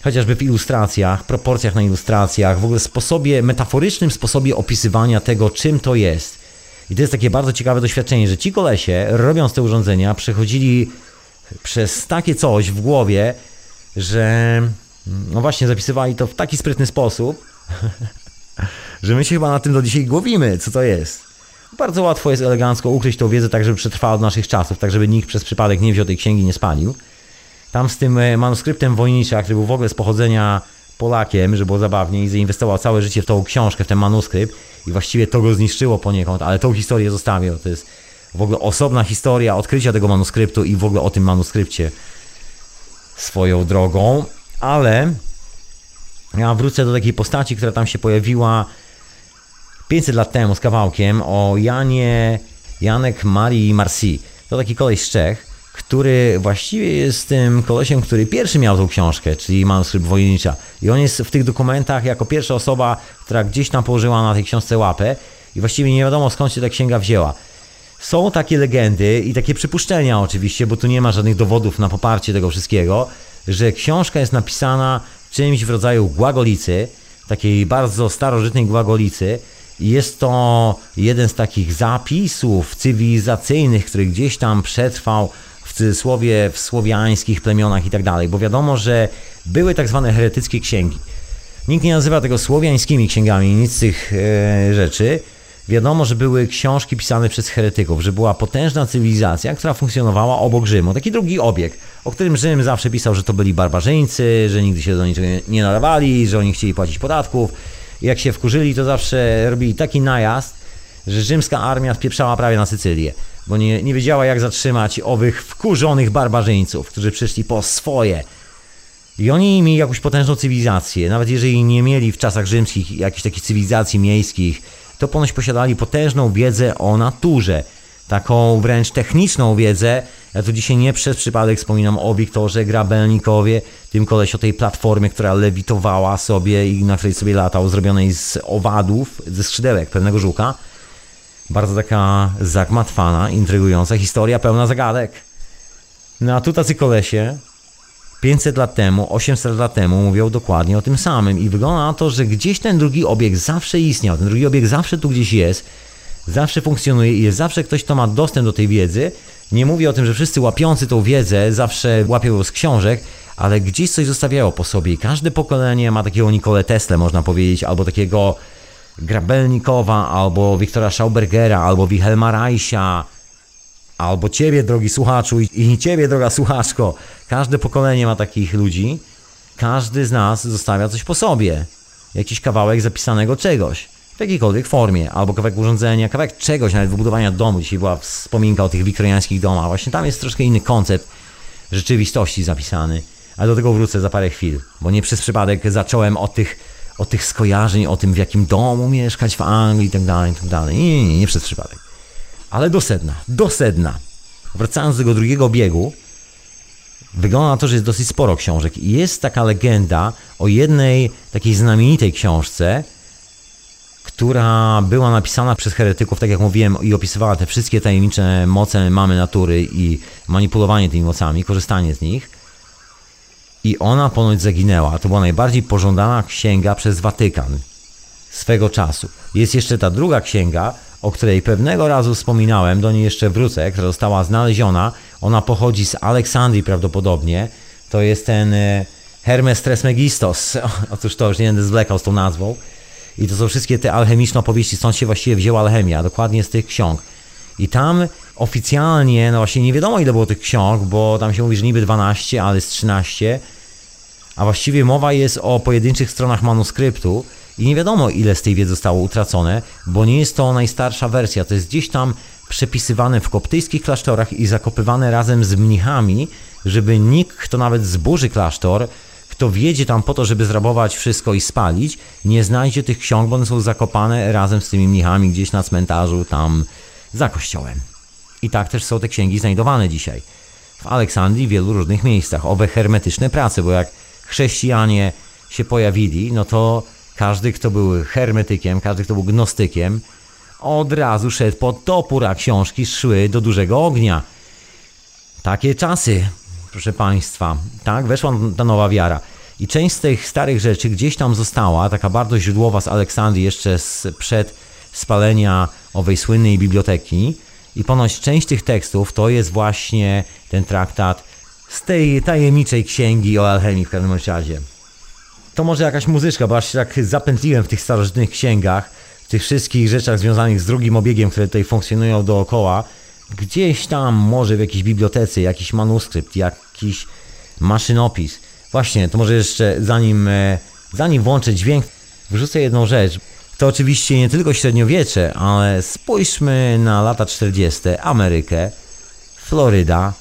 Chociażby w ilustracjach, proporcjach na ilustracjach, w ogóle sposobie, metaforycznym sposobie opisywania tego, czym to jest. I to jest takie bardzo ciekawe doświadczenie, że ci kolesie, robiąc te urządzenia, przechodzili przez takie coś w głowie, że no właśnie zapisywali to w taki sprytny sposób, (laughs) że my się chyba na tym do dzisiaj głowimy, co to jest. Bardzo łatwo jest elegancko ukryć tą wiedzę tak, żeby przetrwała do naszych czasów, tak żeby nikt przez przypadek nie wziął tej księgi, nie spalił. Tam z tym e, manuskryptem Wojnicza, który był w ogóle z pochodzenia Polakiem, że było zabawnie i zainwestował całe życie w tą książkę, w ten manuskrypt i właściwie to go zniszczyło poniekąd, ale tą historię zostawił. To jest w ogóle osobna historia odkrycia tego manuskryptu i w ogóle o tym manuskrypcie swoją drogą, ale ja wrócę do takiej postaci, która tam się pojawiła 500 lat temu z kawałkiem o Janie, Janek Marii Marcy. To taki koleś z Czech, który właściwie jest tym kolesiem, który pierwszy miał tą książkę, czyli manuskrypt Wojnicza. I on jest w tych dokumentach jako pierwsza osoba, która gdzieś tam położyła na tej książce łapę i właściwie nie wiadomo skąd się ta księga wzięła. Są takie legendy i takie przypuszczenia oczywiście, bo tu nie ma żadnych dowodów na poparcie tego wszystkiego, że książka jest napisana czymś w rodzaju głagolicy, takiej bardzo starożytnej głagolicy. Jest to jeden z takich zapisów cywilizacyjnych, który gdzieś tam przetrwał w cudzysłowie w słowiańskich plemionach i tak dalej, bo wiadomo, że były tak zwane heretyckie księgi. Nikt nie nazywa tego słowiańskimi księgami, nic z tych e, rzeczy. Wiadomo, że były książki pisane przez heretyków, że była potężna cywilizacja, która funkcjonowała obok Rzymu. Taki drugi obieg, o którym Rzym zawsze pisał, że to byli barbarzyńcy, że nigdy się do niczego nie nadawali, że oni chcieli płacić podatków. I jak się wkurzyli, to zawsze robili taki najazd, że rzymska armia spieprzała prawie na Sycylię, bo nie, nie wiedziała jak zatrzymać owych wkurzonych barbarzyńców, którzy przyszli po swoje. I oni mieli jakąś potężną cywilizację. Nawet jeżeli nie mieli w czasach rzymskich jakichś takich cywilizacji miejskich, to ponoć posiadali potężną wiedzę o naturze. Taką wręcz techniczną wiedzę. Ja tu dzisiaj nie przez przypadek wspominam o Wiktorze Grabelnikowie, tym koleś o tej platformie, która lewitowała sobie i na której sobie latał, zrobionej z owadów, ze skrzydełek pewnego żuka. Bardzo taka zagmatwana, intrygująca historia, pełna zagadek. No a tu tacy kolesie, 500 lat temu, 800 lat temu mówią dokładnie o tym samym. I wygląda na to, że gdzieś ten drugi obiekt zawsze istniał, ten drugi obiekt zawsze tu gdzieś jest, zawsze funkcjonuje i jest zawsze ktoś, kto ma dostęp do tej wiedzy. Nie mówię o tym, że wszyscy łapiący tą wiedzę zawsze łapią ją z książek, ale gdzieś coś zostawiało po sobie. I każde pokolenie ma takiego Nikolę Tesla, można powiedzieć, albo takiego Grabelnikowa, albo Wiktora Schaubergera, albo Wilhelma Reicha, albo ciebie, drogi słuchaczu, i, ciebie, droga słuchaczko. Każde pokolenie ma takich ludzi. Każdy z nas zostawia coś po sobie. Jakiś kawałek zapisanego czegoś. W jakiejkolwiek formie. Albo kawałek urządzenia, kawałek czegoś, nawet wybudowania domu. Dzisiaj była wspominka o tych wiktoriańskich domach. Właśnie tam jest troszkę inny koncept rzeczywistości zapisany. Ale do tego wrócę za parę chwil. Bo nie przez przypadek zacząłem od tych, od tych skojarzeń, o tym w jakim domu mieszkać w Anglii i tak tak. Nie, nie, nie, nie przez przypadek. Ale do sedna, do sedna. Wracając do tego drugiego biegu, wygląda na to, że jest dosyć sporo książek. I jest taka legenda o jednej takiej znamienitej książce, która była napisana przez heretyków, tak jak mówiłem, i opisywała te wszystkie tajemnicze moce mamy natury i manipulowanie tymi mocami, korzystanie z nich. I ona ponoć zaginęła. To była najbardziej pożądana księga przez Watykan swego czasu. Jest jeszcze ta druga księga, o której pewnego razu wspominałem, do niej jeszcze wrócę, która została znaleziona. Ona pochodzi z Aleksandrii prawdopodobnie. To jest ten e, Hermes Trismegistos. (laughs) Otóż to już nie będę zwlekał z tą nazwą. I to są wszystkie te alchemiczne opowieści, stąd się właściwie wzięła alchemia, dokładnie z tych ksiąg. I tam oficjalnie, no właśnie nie wiadomo ile było tych ksiąg, bo tam się mówi, że niby 12, ale jest 13, a właściwie mowa jest o pojedynczych stronach manuskryptu i nie wiadomo ile z tej wiedzy zostało utracone, bo nie jest to najstarsza wersja, to jest gdzieś tam przepisywane w koptyjskich klasztorach i zakopywane razem z mnichami, żeby nikt, kto nawet zburzy klasztor, kto wjedzie tam po to, żeby zrabować wszystko i spalić, nie znajdzie tych ksiąg, bo one są zakopane razem z tymi mnichami gdzieś na cmentarzu tam za kościołem. I tak też są te księgi znajdowane dzisiaj. W Aleksandrii w wielu różnych miejscach. Owe hermetyczne prace, bo jak chrześcijanie się pojawili, no to każdy, kto był hermetykiem, każdy, kto był gnostykiem, od razu szedł pod topór, a książki szły do dużego ognia. Takie czasy, proszę Państwa. Tak, weszła ta nowa wiara. I część z tych starych rzeczy gdzieś tam została, taka bardzo źródłowa z Aleksandrii, jeszcze z, przed spalenia owej słynnej biblioteki. I ponoć część tych tekstów to jest właśnie ten traktat z tej tajemniczej księgi o alchemii w każdym razie. To może jakaś muzyczka, bo aż się tak zapętliłem w tych starożytnych księgach, w tych wszystkich rzeczach związanych z drugim obiegiem, które tutaj funkcjonują dookoła. Gdzieś tam może w jakiejś bibliotece, jakiś manuskrypt, jakiś maszynopis. Właśnie, to może jeszcze zanim, e, zanim włączę dźwięk, wrzucę jedną rzecz. To oczywiście nie tylko średniowiecze, ale spójrzmy na lata 40. Amerykę, Floryda.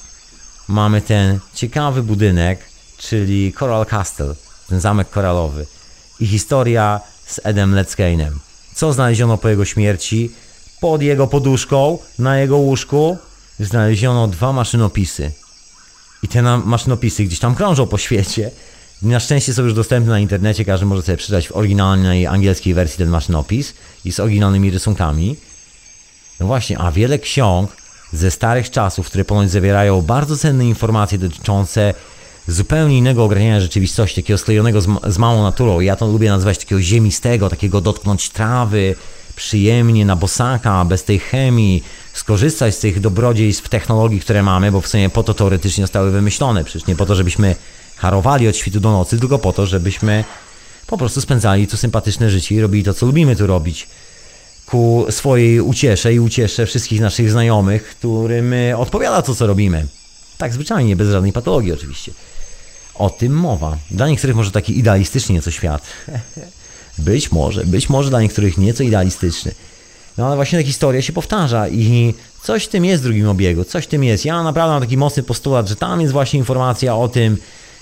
Mamy ten ciekawy budynek, czyli Coral Castle, ten zamek koralowy. I historia z Edem Leckainem. Co znaleziono po jego śmierci? Pod jego poduszką, na jego łóżku, znaleziono dwa maszynopisy. I te maszynopisy gdzieś tam krążą po świecie. Na szczęście są już dostępne na internecie, każdy może sobie przeczytać w oryginalnej angielskiej wersji ten maszynopis i z oryginalnymi rysunkami. No właśnie, a wiele ksiąg ze starych czasów, które ponoć zawierają bardzo cenne informacje dotyczące zupełnie innego ograniania rzeczywistości, takiego sklejonego z, z małą naturą. Ja to lubię nazywać takiego ziemistego, takiego dotknąć trawy, przyjemnie na bosaka, bez tej chemii, skorzystać z tych dobrodziejstw technologii, które mamy, bo w sumie po to teoretycznie zostały wymyślone. Przecież nie po to, żebyśmy harowali od świtu do nocy, tylko po to, żebyśmy po prostu spędzali tu sympatyczne życie i robili to, co lubimy tu robić ku swojej uciesze i uciesze wszystkich naszych znajomych, którym e, odpowiada to, co robimy. Tak zwyczajnie, bez żadnej patologii oczywiście. O tym mowa. Dla niektórych może taki idealistyczny nieco świat. (laughs) być może, być może dla niektórych nieco idealistyczny. No ale właśnie ta historia się powtarza i coś w tym jest w drugim obiegu, coś w tym jest. Ja naprawdę mam taki mocny postulat, że tam jest właśnie informacja o tym,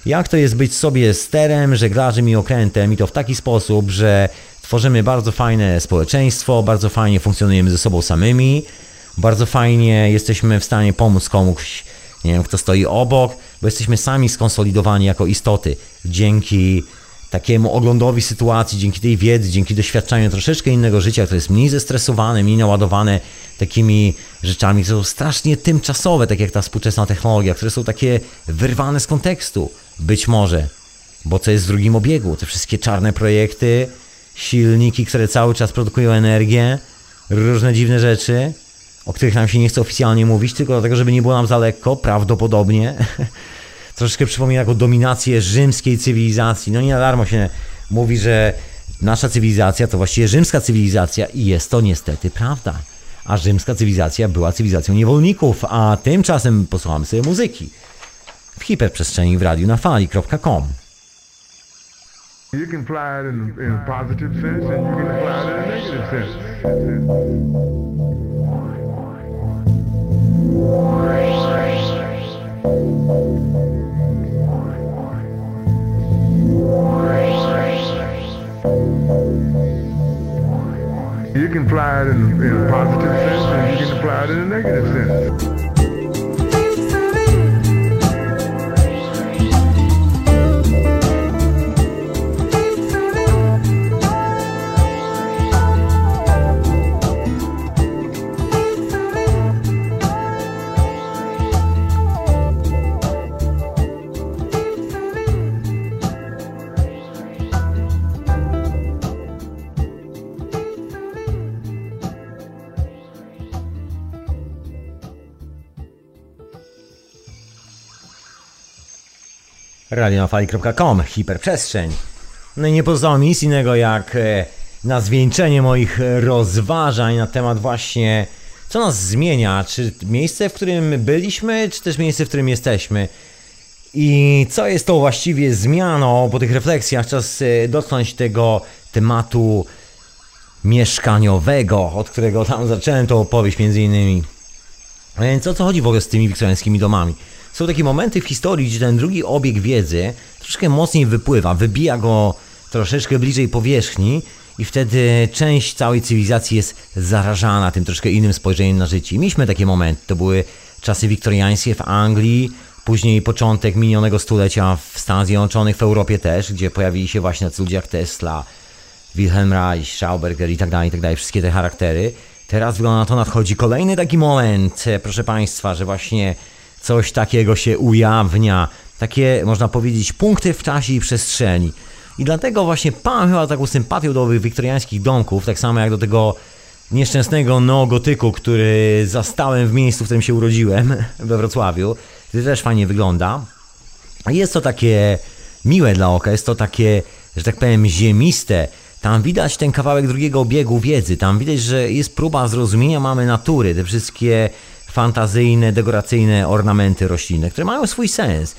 jak to jest być sobie sterem, żeglarzem i okrętem i to w taki sposób, że tworzymy bardzo fajne społeczeństwo, bardzo fajnie funkcjonujemy ze sobą samymi, bardzo fajnie jesteśmy w stanie pomóc komuś, nie wiem, kto stoi obok, bo jesteśmy sami skonsolidowani jako istoty dzięki takiemu oglądowi sytuacji, dzięki tej wiedzy, dzięki doświadczaniu troszeczkę innego życia, które jest mniej zestresowane, mniej naładowane takimi rzeczami, które są strasznie tymczasowe, tak jak ta współczesna technologia, które są takie wyrwane z kontekstu. Być może, bo co jest w drugim obiegu? Te wszystkie czarne projekty, silniki, które cały czas produkują energię, różne dziwne rzeczy, o których nam się nie chce oficjalnie mówić, tylko dlatego, żeby nie było nam za lekko, prawdopodobnie. (laughs) Troszeczkę przypomina taką dominację rzymskiej cywilizacji. No nie na darmo się mówi, że nasza cywilizacja to właściwie rzymska cywilizacja i jest to niestety prawda. A rzymska cywilizacja była cywilizacją niewolników, a tymczasem posłuchamy sobie muzyki w hiperprzestrzeni w radiu na fali.com. You can fly it in, in a positive sense and you can fly it in a negative sense. You can fly it in, in a positive sense and you can fly it in a negative sense. radionafali.com, hiperprzestrzeń. No i nie pozostało mi nic innego jak e, na zwieńczenie moich rozważań na temat właśnie Co nas zmienia? Czy miejsce, w którym byliśmy, czy też miejsce, w którym jesteśmy? I co jest to właściwie zmianą? Po tych refleksjach czas e, dotknąć tego tematu mieszkaniowego, od którego tam zacząłem tą opowieść między innymi. A Więc o co chodzi w ogóle z tymi wiktoriańskimi domami? Są takie momenty w historii, gdzie ten drugi obieg wiedzy troszkę mocniej wypływa, wybija go troszeczkę bliżej powierzchni i wtedy część całej cywilizacji jest zarażana tym troszkę innym spojrzeniem na życie. Mieliśmy takie momenty, to były czasy wiktoriańskie w Anglii, później początek minionego stulecia w Stanach Zjednoczonych, w Europie też, gdzie pojawili się właśnie ludzie jak Tesla, Wilhelm Reich, Schauberger i tak dalej, i tak dalej, wszystkie te charaktery. Teraz wygląda na to, nadchodzi kolejny taki moment, e, proszę Państwa, że właśnie coś takiego się ujawnia. Takie, można powiedzieć, punkty w czasie i przestrzeni. I dlatego właśnie pan chyba taką sympatią do owych wiktoriańskich domków, tak samo jak do tego nieszczęsnego neogotyku, który zastałem w miejscu, w którym się urodziłem, (laughs) we Wrocławiu. To też fajnie wygląda. Jest to takie miłe dla oka, jest to takie, że tak powiem, ziemiste. Tam widać ten kawałek drugiego obiegu wiedzy, tam widać, że jest próba zrozumienia mamy natury, te wszystkie fantazyjne, dekoracyjne ornamenty roślinne, które mają swój sens.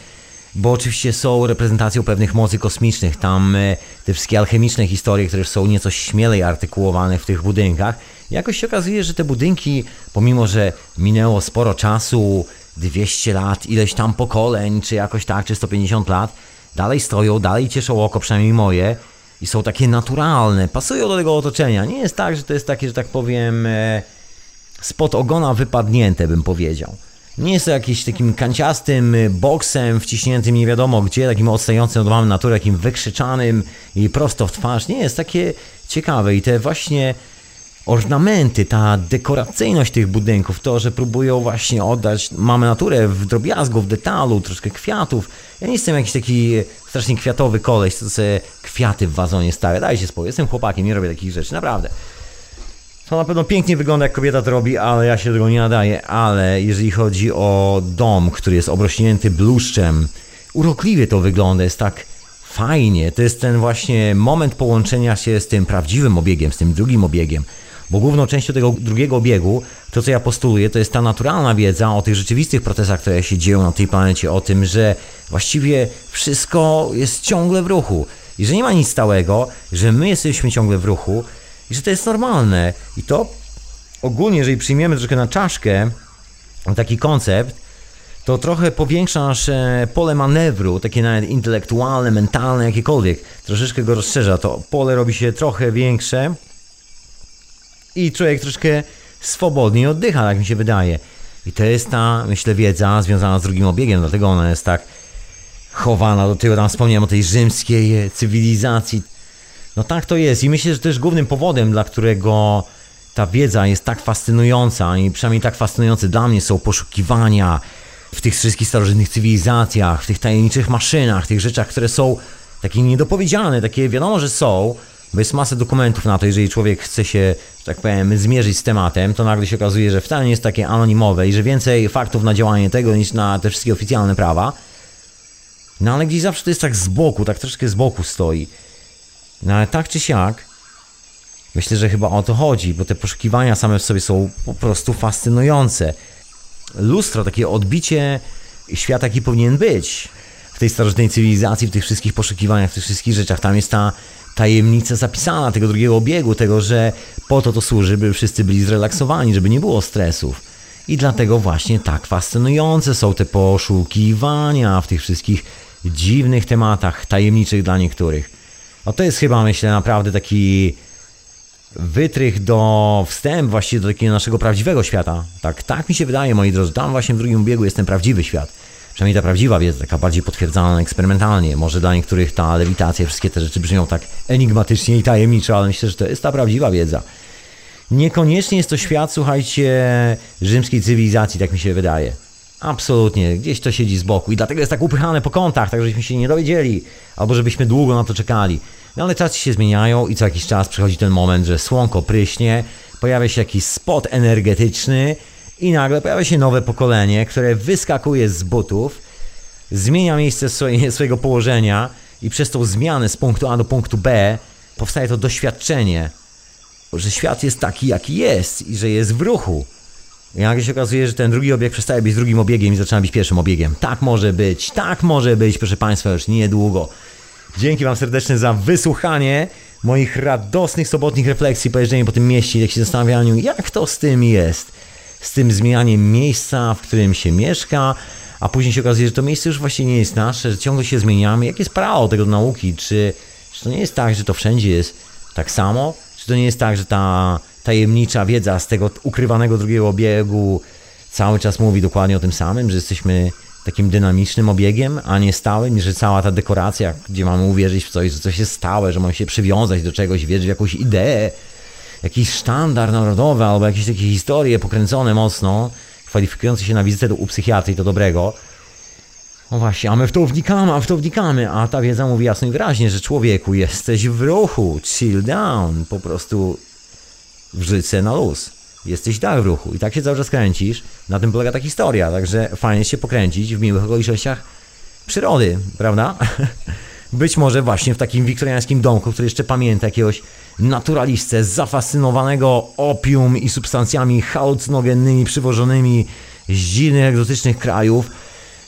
Bo oczywiście są reprezentacją pewnych mocy kosmicznych, tam e, te wszystkie alchemiczne historie, które są nieco śmielej artykułowane w tych budynkach. Jakoś się okazuje, że te budynki, pomimo że minęło sporo czasu, 200 lat, ileś tam pokoleń, czy jakoś tak, czy 150 lat, dalej stoją, dalej cieszą oko, przynajmniej moje, i są takie naturalne, pasują do tego otoczenia. Nie jest tak, że to jest takie, że tak powiem, e, spod ogona wypadnięte, bym powiedział. Nie jest to jakiś takim kanciastym y, boksem wciśniętym nie wiadomo gdzie, takim odstającym od mamy natury, takim wykrzyczanym i prosto w twarz. Nie, jest takie ciekawe i te właśnie ornamenty, ta dekoracyjność tych budynków, to, że próbują właśnie oddać mamy naturę w drobiazgu, w detalu, troszkę kwiatów. Ja nie jestem jakiś taki strasznie kwiatowy koleś, co sobie kwiaty w wazonie stawia. Dajcie spokój, jestem chłopakiem, nie robię takich rzeczy, naprawdę. To na pewno pięknie wygląda, jak kobieta to robi, ale ja się tego nie nadaję. Ale jeżeli chodzi o dom, który jest obrośnięty bluszczem, urokliwie to wygląda, jest tak fajnie. To jest ten właśnie moment połączenia się z tym prawdziwym obiegiem, z tym drugim obiegiem. Bo główną częścią tego drugiego obiegu, to co ja postuluję, to jest ta naturalna wiedza o tych rzeczywistych procesach, które się dzieją na tej planecie, o tym, że właściwie wszystko jest ciągle w ruchu i że nie ma nic stałego, że my jesteśmy ciągle w ruchu i że to jest normalne. I to ogólnie, jeżeli przyjmiemy troszkę na czaszkę taki koncept, to trochę powiększa nasze pole manewru, takie nawet intelektualne, mentalne, jakiekolwiek. Troszeczkę go rozszerza. To pole robi się trochę większe i człowiek troszkę swobodniej oddycha, tak mi się wydaje. I to jest ta, myślę, wiedza związana z drugim obiegiem, dlatego ona jest tak chowana do tyłu. Tam wspomniałem o tej rzymskiej cywilizacji. No tak to jest i myślę, że też głównym powodem, dla którego ta wiedza jest tak fascynująca i przynajmniej tak fascynujące dla mnie są poszukiwania w tych wszystkich starożytnych cywilizacjach, w tych tajemniczych maszynach, tych rzeczach, które są takie niedopowiedziane, takie wiadomo, że są, bo jest masę dokumentów na to, jeżeli człowiek chce się, tak powiem, zmierzyć z tematem, to nagle się okazuje, że wcale nie jest takie anonimowe i że więcej faktów na działanie tego niż na te wszystkie oficjalne prawa. No ale gdzieś zawsze to jest tak z boku, tak troszkę z boku stoi. No ale tak czy siak, myślę, że chyba o to chodzi, bo te poszukiwania same w sobie są po prostu fascynujące. Lustro, takie odbicie świata, jaki powinien być w tej starożytnej cywilizacji, w tych wszystkich poszukiwaniach, w tych wszystkich rzeczach. Tam jest ta tajemnica zapisana tego drugiego obiegu, tego, że po to to służy, by wszyscy byli zrelaksowani, żeby nie było stresów. I dlatego właśnie tak fascynujące są te poszukiwania w tych wszystkich dziwnych tematach, tajemniczych dla niektórych. No to jest chyba, myślę, naprawdę taki wytrych do wstęp właściwie do takiego naszego prawdziwego świata. Tak, tak mi się wydaje, moi drodzy. Tam właśnie w drugim biegu jest ten prawdziwy świat. Przynajmniej ta prawdziwa wiedza, taka bardziej potwierdzana eksperymentalnie. Może dla niektórych ta lewitacja, wszystkie te rzeczy brzmią tak enigmatycznie i tajemniczo, ale myślę, że to jest ta prawdziwa wiedza. Niekoniecznie jest to świat, słuchajcie, rzymskiej cywilizacji, tak mi się wydaje. Absolutnie, gdzieś to siedzi z boku i dlatego jest tak upychane po kątach, tak żebyśmy się nie dowiedzieli, albo żebyśmy długo na to czekali. No ale czasy się zmieniają i co jakiś czas przychodzi ten moment, że słonko pryśnie, pojawia się jakiś spot energetyczny i nagle pojawia się nowe pokolenie, które wyskakuje z butów, zmienia miejsce swoje, (laughs) swojego położenia i przez tą zmianę z punktu A do punktu B powstaje to doświadczenie, że świat jest taki, jaki jest i że jest w ruchu. I nagle się okazuje, że ten drugi obieg przestaje być drugim obiegiem i zaczyna być pierwszym obiegiem. Tak może być, tak może być, proszę Państwa, już niedługo. Dzięki Wam serdecznie za wysłuchanie moich radosnych sobotnich refleksji po jeżdżeniu po tym mieście, jak się zastanawianiu, jak to z tym jest. Z tym zmienianiem miejsca, w którym się mieszka, a później się okazuje, że to miejsce już właśnie nie jest nasze, że ciągle się zmieniamy. Jakie jest prawo tego nauki? Czy, czy to nie jest tak, że to wszędzie jest tak samo? Czy to nie jest tak, że ta tajemnicza wiedza z tego ukrywanego drugiego obiegu cały czas mówi dokładnie o tym samym, że jesteśmy takim dynamicznym obiegiem, a nie stałym, że cała ta dekoracja, gdzie mamy uwierzyć w coś, że coś jest stałe, że mamy się przywiązać do czegoś, wierzyć w jakąś ideę, jakiś sztandar narodowy albo jakieś takie historie pokręcone mocno, kwalifikujące się na wizytę do, u psychiatry, to dobrego. No właśnie, a my w to wnikamy, a w to wnikamy, a ta wiedza mówi jasno i wyraźnie, że człowieku, jesteś w ruchu, chill down, po prostu wrzyć se na luz. Jesteś tak w ruchu i tak się cały czas kręcisz. Na tym polega ta historia, także fajnie się pokręcić w miłych okolicznościach przyrody, prawda? (laughs) Być może właśnie w takim wiktoriańskim domku, który jeszcze pamięta jakiegoś naturalistę zafascynowanego opium i substancjami halucynogennymi przywożonymi z dziwnych, egzotycznych krajów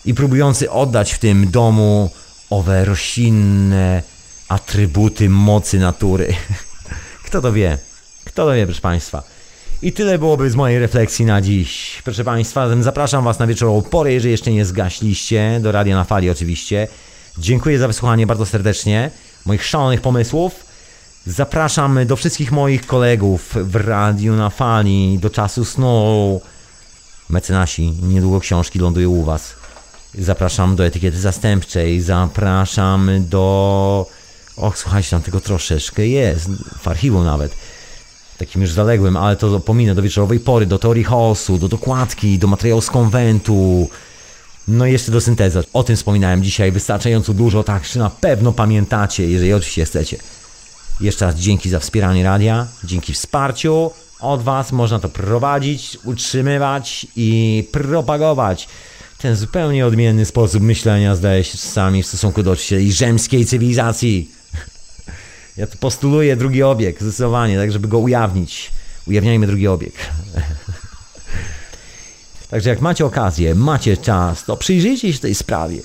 i próbujący oddać w tym domu owe roślinne atrybuty mocy natury. (laughs) Kto to wie? Kto to wie, proszę Państwa? I tyle byłoby z mojej refleksji na dziś. Proszę Państwa, zapraszam Was na wieczorową porę, jeżeli jeszcze nie zgaśliście, do Radia na Fali oczywiście. Dziękuję za wysłuchanie bardzo serdecznie moich szalonych pomysłów. Zapraszam do wszystkich moich kolegów w Radiu na Fali, do czasu snu. Mecenasi, niedługo książki lądują u Was. Zapraszam do etykiety zastępczej, zapraszam do... Och, słuchajcie, tam tego troszeczkę jest, w archiwum nawet takim już zaległym, ale to pominę do wieczorowej pory, do teorii chaosu, do dokładki, do materiału z konwentu, no i jeszcze do syntezy. O tym wspominałem dzisiaj wystarczająco dużo, tak że na pewno pamiętacie, jeżeli oczywiście chcecie. Jeszcze raz dzięki za wspieranie radia, dzięki wsparciu od Was można to prowadzić, utrzymywać i propagować. Ten zupełnie odmienny sposób myślenia zdaje się czasami w stosunku do oczywiście rzymskiej cywilizacji. (laughs) Ja tu postuluję drugi obieg, zdecydowanie, tak żeby go ujawnić. Ujawniajmy drugi obieg. (laughs) Także jak macie okazję, macie czas, to przyjrzyjcie się tej sprawie.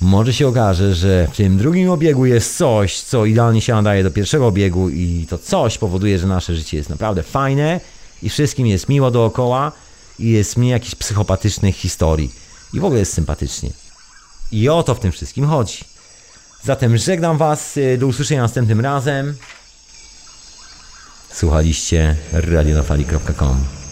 Może się okaże, że w tym drugim obiegu jest coś, co idealnie się nadaje do pierwszego obiegu i to coś powoduje, że nasze życie jest naprawdę fajne i wszystkim jest miło dookoła i jest mniej jakichś psychopatycznych historii. I w ogóle jest sympatycznie. I o to w tym wszystkim chodzi. Zatem żegnam Was, y, do usłyszenia następnym razem. Słuchaliście radionafali.com